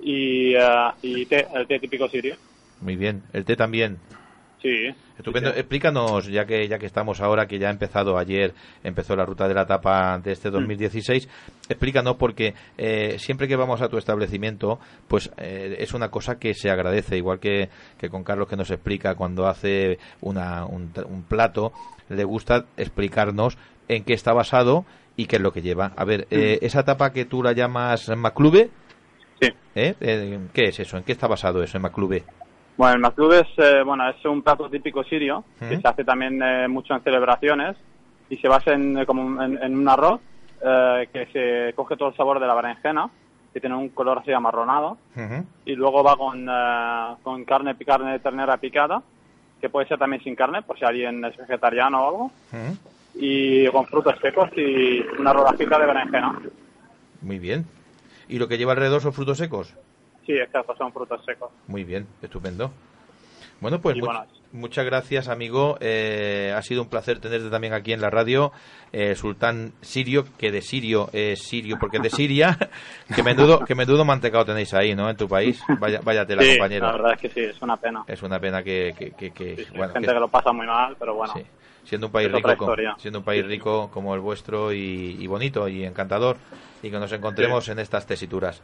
y, eh, y té, el té típico sirio. Muy bien. El té también. Sí. Estupendo. Sí, sí. Explícanos, ya que ya que estamos ahora, que ya ha empezado ayer, empezó la ruta de la tapa de este 2016, explícanos porque eh, siempre que vamos a tu establecimiento, pues eh, es una cosa que se agradece, igual que, que con Carlos que nos explica cuando hace una, un, un plato, le gusta explicarnos en qué está basado y qué es lo que lleva. A ver, eh, esa tapa que tú la llamas Maclube, Sí. ¿eh? Eh, ¿qué es eso? ¿En qué está basado eso en Maclube? Bueno, el maklub es, eh, bueno, es un plato típico sirio que se hace también eh, mucho en celebraciones y se basa en, eh, como en, en un arroz eh, que se coge todo el sabor de la berenjena, que tiene un color así amarronado, y luego va con, eh, con carne, carne de ternera picada, que puede ser también sin carne, por si alguien es vegetariano o algo, y con frutos secos y una rodajita de berenjena. Muy bien. ¿Y lo que lleva alrededor son frutos secos? Sí, exacto, son frutos secos. Muy bien, estupendo. Bueno, pues much- muchas gracias, amigo. Eh, ha sido un placer tenerte también aquí en la radio. Eh, Sultán Sirio, que de Sirio es Sirio porque es de Siria. <laughs> que menudo, que menudo mantecado tenéis ahí, ¿no? En tu país. Vaya, vaya tela, sí, compañero. la verdad es que sí, es una pena. Es una pena que, que, que- que- bueno, Gente que- lo pasa muy mal, pero bueno. siendo un país rico, siendo un país rico como el vuestro y, y bonito y encantador y que nos encontremos en estas tesituras.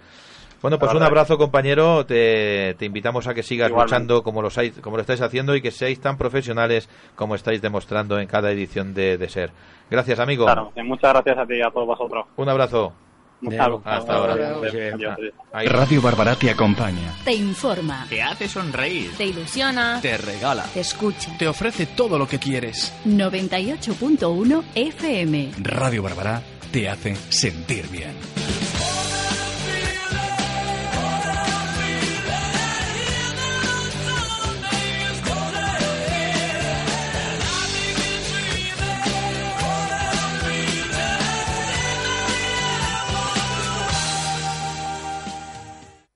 Bueno, pues un abrazo, compañero. Te, te invitamos a que sigas Igualmente. luchando como lo, estáis- como lo estáis haciendo y que seáis tan profesionales como estáis demostrando en cada edición de, de Ser. Gracias, amigo. Claro, y muchas gracias a ti y a todos vosotros. Un abrazo. Muchas Hasta ahora. Radio Barbará te acompaña. Te informa. Te hace sonreír. Te ilusiona. Te regala. Te escucha. Te ofrece todo lo que quieres. 98.1 FM. Radio Barbará te hace sentir bien.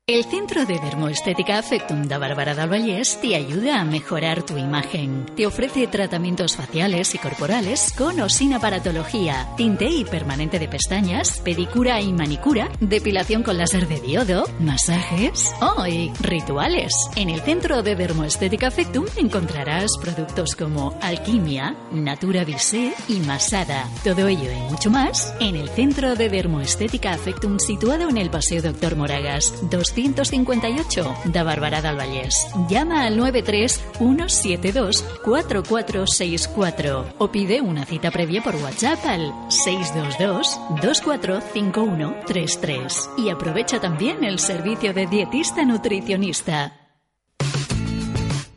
El Centro de Dermoestética Afectum de Bárbara del Vallès te ayuda a mejorar tu imagen. Te ofrece tratamientos faciales y corporales con o sin aparatología, tinte y permanente de pestañas, pedicura y manicura, depilación con láser de diodo, masajes oh, rituales. En el Centro de Dermoestética Afectum encontrarás productos como Alquimia, Natura Visé y Masada. Todo ello y mucho más en el Centro de Dermoestética Afectum situado en el Paseo Doctor Moragas 200 1958 de Barberà del Vallès. Llama al 93 172 4464 o pide una cita previa por WhatsApp al 622 245133 y aprovecha también el servicio de dietista nutricionista.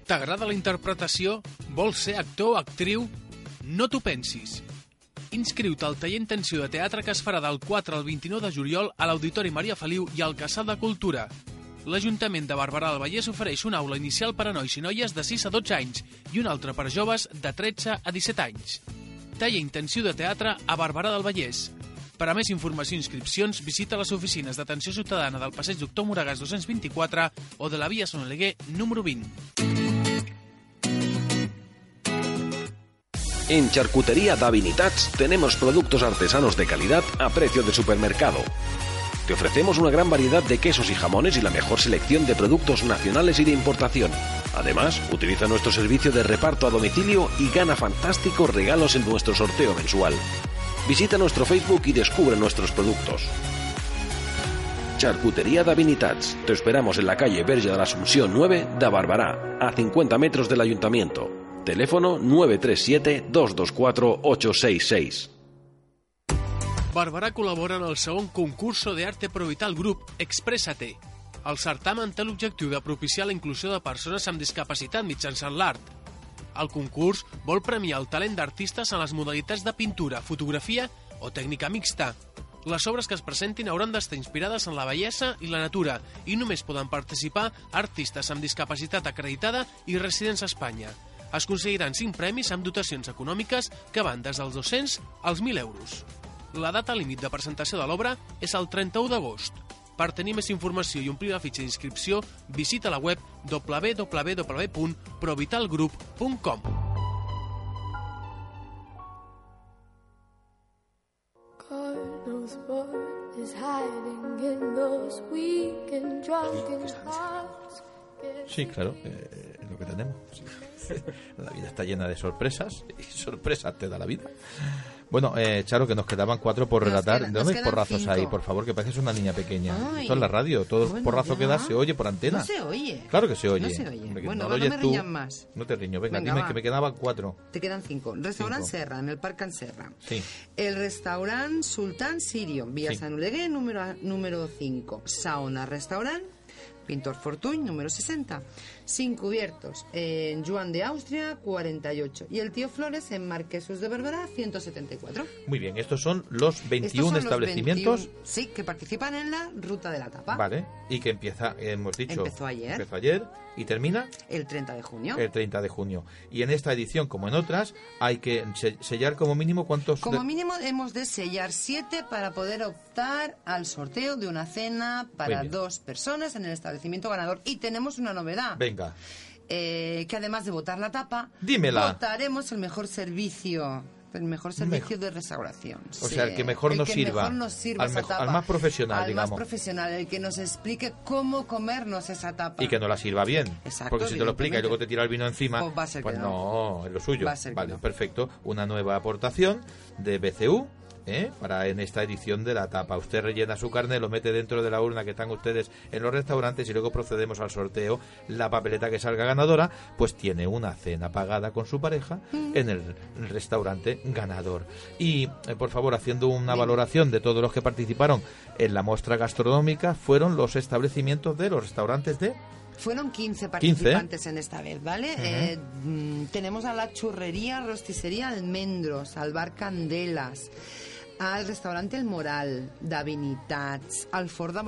T'agrada la interpretació? Vols ser actor o actriu? No t'ho pensis. Inscriu-te al taller intensiu de teatre que es farà del 4 al 29 de juliol a l'Auditori Maria Feliu i al Casal de Cultura. L'Ajuntament de Barberà del Vallès ofereix una aula inicial per a nois i noies de 6 a 12 anys i una altra per a joves de 13 a 17 anys. Taller intensiu de teatre a Barberà del Vallès. Per a més informació i inscripcions, visita les oficines d'atenció ciutadana del passeig Doctor Moragas 224 o de la via Son Oleguer número 20. En Charcutería Davinitats tenemos productos artesanos de calidad a precio de supermercado. Te ofrecemos una gran variedad de quesos y jamones y la mejor selección de productos nacionales y de importación. Además, utiliza nuestro servicio de reparto a domicilio y gana fantásticos regalos en nuestro sorteo mensual. Visita nuestro Facebook y descubre nuestros productos. Charcutería Davinitats. Te esperamos en la calle Verge de la Asunción 9 de Barbará, a 50 metros del ayuntamiento. Teléfono 937-224-866. Barberà col·labora en el segon concurso de Arte Pro Vital Group Expressate. El certamen té l'objectiu de propiciar la inclusió de persones amb discapacitat mitjançant l'art. El concurs vol premiar el talent d'artistes en les modalitats de pintura, fotografia o tècnica mixta. Les obres que es presentin hauran d'estar inspirades en la bellesa i la natura i només poden participar artistes amb discapacitat acreditada i residents a Espanya. Es aconseguiran 5 premis amb dotacions econòmiques que van des dels 200 als 1.000 euros. La data límit de presentació de l'obra és el 31 d'agost. Per tenir més informació i omplir la fitxa d'inscripció, visita la web www.provitalgroup.com. God knows what is hiding in those weak and drunken hearts. Sí, claro, eh, es lo que tenemos. sí. <laughs> La vida está llena de sorpresas y sorpresas te da la vida. Bueno, eh, Charo, que nos quedaban cuatro por relatar. quedan- ¿De nos dónde quedan porrazos cinco. hay, por favor? Que pareces una niña pequeña. Ay. Esto es la radio, todo Bueno, porrazo que ya. da se oye por antena. No se oye. Claro que se oye. No se oye. Hombre, que Bueno, no lo no oyes me tú. riñan más. No te riño, venga, Venga, dime va. que me quedaban cuatro. Te quedan cinco. Restaurant. Serra, en el Parc Can Serra. Sí. El restaurant Sultán Sirio, vía Sí. San Oleguer, número, número 5. Sauna Restaurant, Pintor Fortuny, número 60. Sin cubiertos, en Juan de Austria, 48. Y el Tío Flores, en Marquesos de Barberá, 174. Muy bien, estos son los 21 Estos son los establecimientos. 21, sí, que participan en la Ruta de la Tapa. Vale, y que empieza, hemos dicho. Empezó ayer. Empezó ayer y termina El 30 de junio. el 30 de junio. Y en esta edición, como en otras, hay que se- sellar como mínimo cuántos. Como de- mínimo hemos de sellar siete para poder optar al sorteo de una cena para dos personas en el establecimiento ganador. Y tenemos una novedad, Venga, eh, que además de votar la tapa, Dímela. votaremos el mejor servicio. El mejor servicio de restauración. O sea, el que mejor El nos que sirva. mejor nos sirva Al esa mejo- tapa. al más profesional, Al digamos. más profesional, el que nos explique cómo comernos esa tapa. y que no la sirva bien. Exacto, Porque si te lo explica y luego te tira el vino encima, Pues va a ser que pues no. no, es lo suyo. Va a ser que vale, no. perfecto. Una nueva aportación de BCU. ¿Eh? para en esta edición de la tapa. Usted rellena su carne, lo mete dentro de la urna que están ustedes en los restaurantes y luego procedemos al sorteo. La papeleta que salga ganadora, pues tiene una cena pagada con su pareja en el restaurante ganador. Y eh, por favor, haciendo una valoración de todos los que participaron en la muestra gastronómica, fueron los establecimientos de los restaurantes de Fueron 15 15. participantes en esta vez, ¿vale? Ujú. Eh, mm, tenemos a la churrería, rosticería Almendros, al bar Candelas, al restaurante El Moral, Davinitats, al Fort de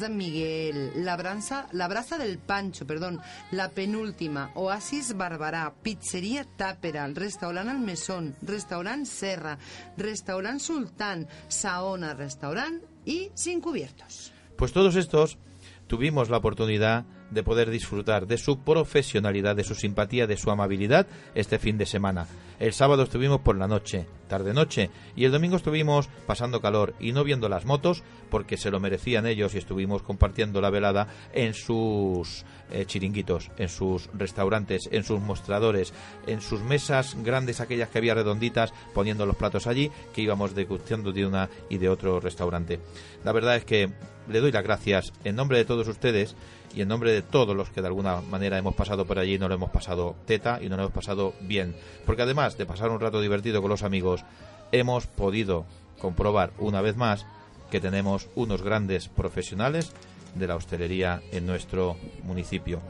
de Miguel, la, branza, la Brasa del Pancho, perdón, la penúltima, Oasis Barberà, Pizzeria Tàpera, Restaurant El Mesón, Restaurant Serra, Restaurant Sultán, Saona Restaurant y Sin Cubiertos. Pues todos estos tuvimos la oportunidad de poder disfrutar de su profesionalidad, de su simpatía, de su amabilidad este fin de semana. El sábado estuvimos por la noche, tarde-noche, y el domingo estuvimos pasando calor y no viendo las motos porque se lo merecían ellos y estuvimos compartiendo la velada en sus eh, chiringuitos, en sus restaurantes, en sus mostradores, en sus mesas grandes, aquellas que había redonditas, poniendo los platos allí, que íbamos degustando de una y de otro restaurante. La verdad es que le doy las gracias en nombre de todos ustedes y en nombre de todos los que de alguna manera hemos pasado por allí no lo hemos pasado teta y no lo hemos pasado bien. Porque además de pasar un rato divertido con los amigos, hemos podido comprobar una vez más que tenemos unos grandes profesionales de la hostelería en nuestro municipio.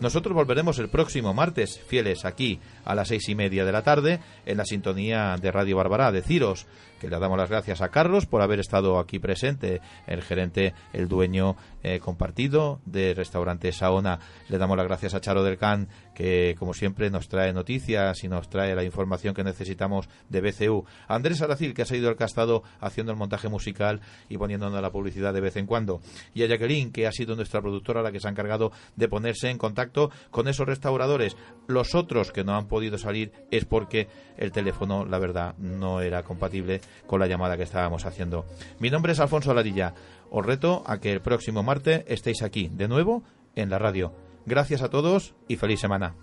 Nosotros volveremos el próximo martes, fieles aquí a las seis y media de la tarde, en la sintonía de Radio Barbará. Deciros que le damos las gracias a Carlos por haber estado aquí presente, el gerente, el dueño eh, compartido de restaurante Saona. Le damos las gracias a Charo del Can, que como siempre nos trae noticias y nos trae la información que necesitamos de BCU. A Andrés Aracil, que ha que ha estado haciendo el montaje musical y poniéndonos la publicidad de vez en cuando. Y a Jacqueline, que ha sido nuestra productora, la que se ha encargado de ponerse en contacto con esos restauradores. Los otros que no han podido salir es porque el teléfono, la verdad, no era compatible con la llamada que estábamos haciendo. Mi nombre es Alfonso Aladilla. Os reto a que el próximo martes estéis aquí de nuevo en la radio. Gracias a todos y feliz semana.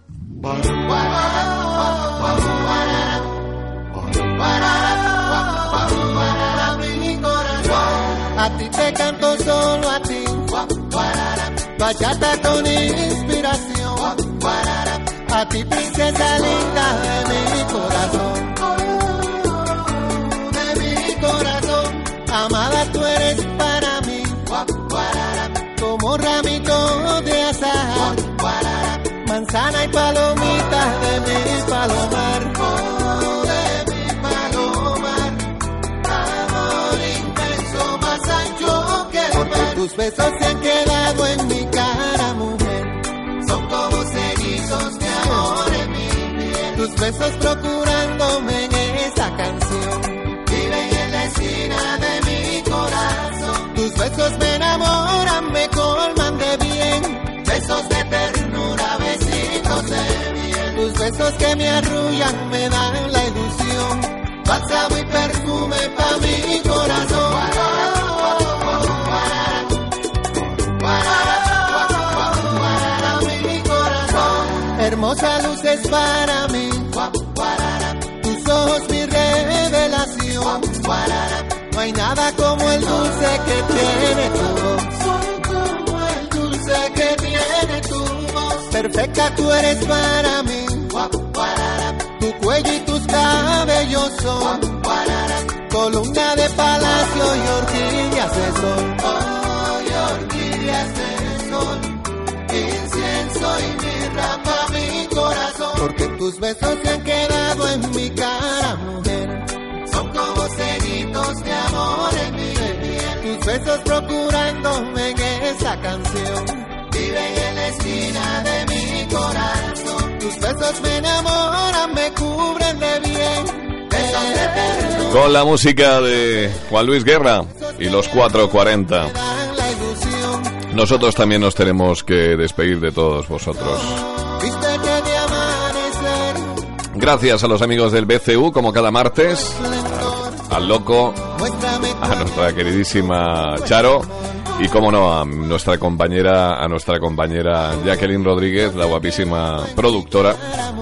A ti te canto solo a ti. Bachata con inspiración. A ti princesa linda de mi corazón. De mi corazón. Amada tú eres para mí. Como ramito de azahar. Manzana y palomita de mi palomar. Amor inmenso, más ancho que tus besos se han quedado en mi besos procurándome en esa canción. Viven en la esquina de mi corazón. Tus besos me enamoran, me colman de bien. Besos de ternura, besitos de miel. Tus besos que me arrullan, me dan la ilusión. Bálsamo y perfume pa' mi corazón. Para mi corazón. Hermosa luz es para mí. No hay nada como el dulce que tiene tu voz. Como el dulce que tiene voz. Perfecta tú eres para mí. Tu cuello y tus cabellos son columna de palacio y orquídeas de sol. Y orquídeas. Incienso y mirra pa' mi corazón. Porque tus besos se han quedado en mi cara, mujer. Son como ceritos de amor en mi piel. Tus besos procurándome en esa canción. Viven en la esquina de mi corazón. Tus besos me enamoran, me cubren de bien. Besos de ternura. Con la música de Juan Luis Guerra y los 440. dan la ilusión. Nosotros también nos tenemos que despedir de todos vosotros. Gracias a los amigos del BCU, como cada martes, al Loco, a nuestra queridísima Charo y, como no, a nuestra compañera, a nuestra compañera Jacqueline Rodríguez, la guapísima productora,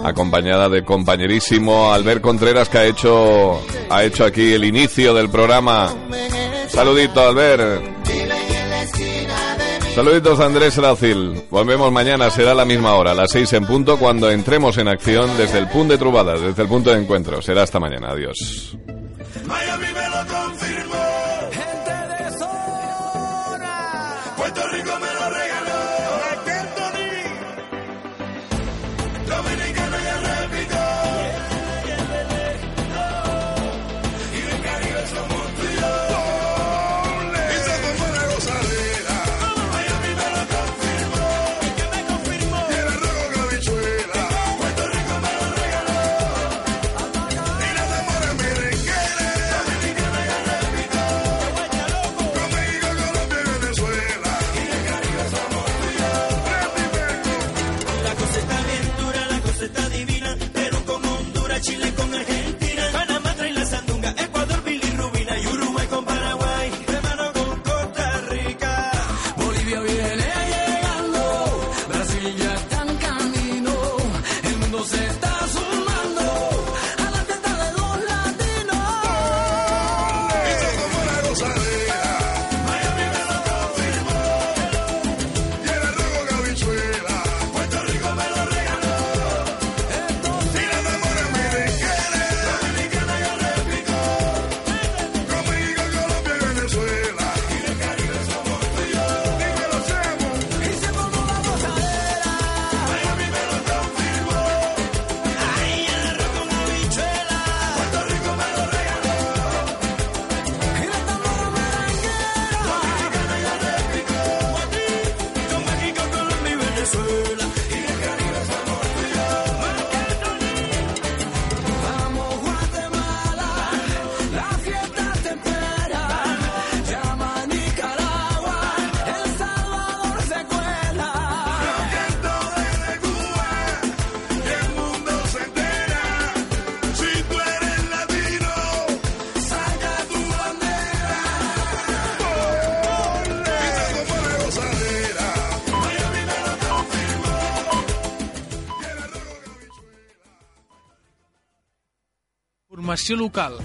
acompañada de compañerísimo Albert Contreras, que ha hecho, ha hecho aquí el inicio del programa. Saludito, Albert. Saluditos Andrés Racil. Volvemos mañana, será la misma hora, las seis en punto, cuando entremos en acción desde el punto de Trubadas, desde el punto de encuentro. Será hasta mañana. Adiós. Informació local,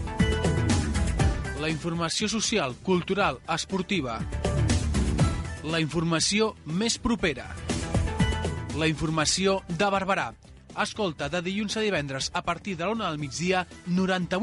la informació social, cultural, esportiva, la informació més propera, la informació de Barberà. Escolta de dilluns a divendres a partir de l'una del migdia 98